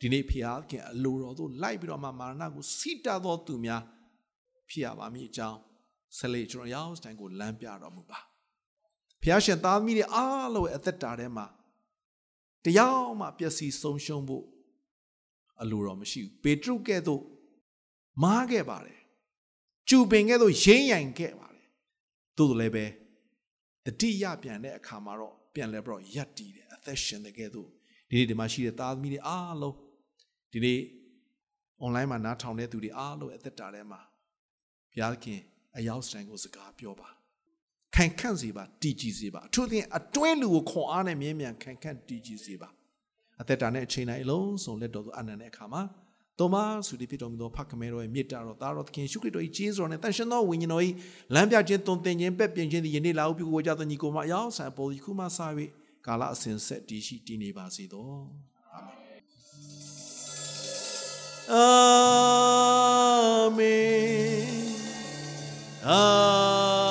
ဒီနေ့ဖျားခင်အလိုတော်သို့လိုက်ပြီးတော့မှမာရဏကိုစိတသောသူများဖြစ်ရပါမည်အကြောင်းဆက်လက်ကျွန်တော်ရောက်စတိုင်ကိုလမ်းပြတော်မူပါဖျားရှင်သားသမီးတွေအားလုံးရဲ့အသက်တာထဲမှာတရားမှပျက်စီးဆုံးရှုံးဖို့ အလိုတော်မရှိဘူးပေတရုကဲ့သို့မားခဲ့ပါတယ်ကျူပင်ကဲ့သို့ရင်းရိုင်ခဲ့ပါတယ်သို့တော်လည်းပဲတတိယပြန်တဲ့အခါမှာတော့ပြန်လဲပြီးတော့ယက်တည်တယ်အသက်ရှင်တဲ့ကဲ့သို့ဒီနေ့ဒီမှာရှိတဲ့သားသမီးတွေအားလုံးဒီနေ့ online မှာနားထောင်တဲ့သူတွေအားလုံးအသက်တာထဲမှာဘုရားခင်အရောက်စတိုင်ကိုစကားပြောပါခိုင်ခန့်စေပါတည်ကြည်စေပါအထူးသဖြင့်အတွင်းလူကိုခွန်အားနဲ့မြဲမြံခိုင်ခန့်တည်ကြည်စေပါ အသက်တာနဲ့အချိန်တိုင်းအလုံးစုံလက်တော်သူအနန္တတဲ့အခါမှာတောမဆုဒီဖြစ်တော်မူသောဖခင်တော်ရဲ့မေတ္တာတော်သားတော်သခင်ယေရှုခရစ်တော်၏ကျေးဇူးတော်နဲ့တန်ရှင်သောဝိညာဉ်တော်၏လမ်းပြခြင်းတုံသင်ခြင်းပဲ့ပြင်ခြင်းသည်ယနေ့လာဟုပြုကိုကြသောညီကိုမအယောက်ဆံပေါ်ဒီခုမှစ၍ကာလအစဉ်ဆက်တည်ရှိတည်နေပါစေတော်အာမင်အာမင်အာ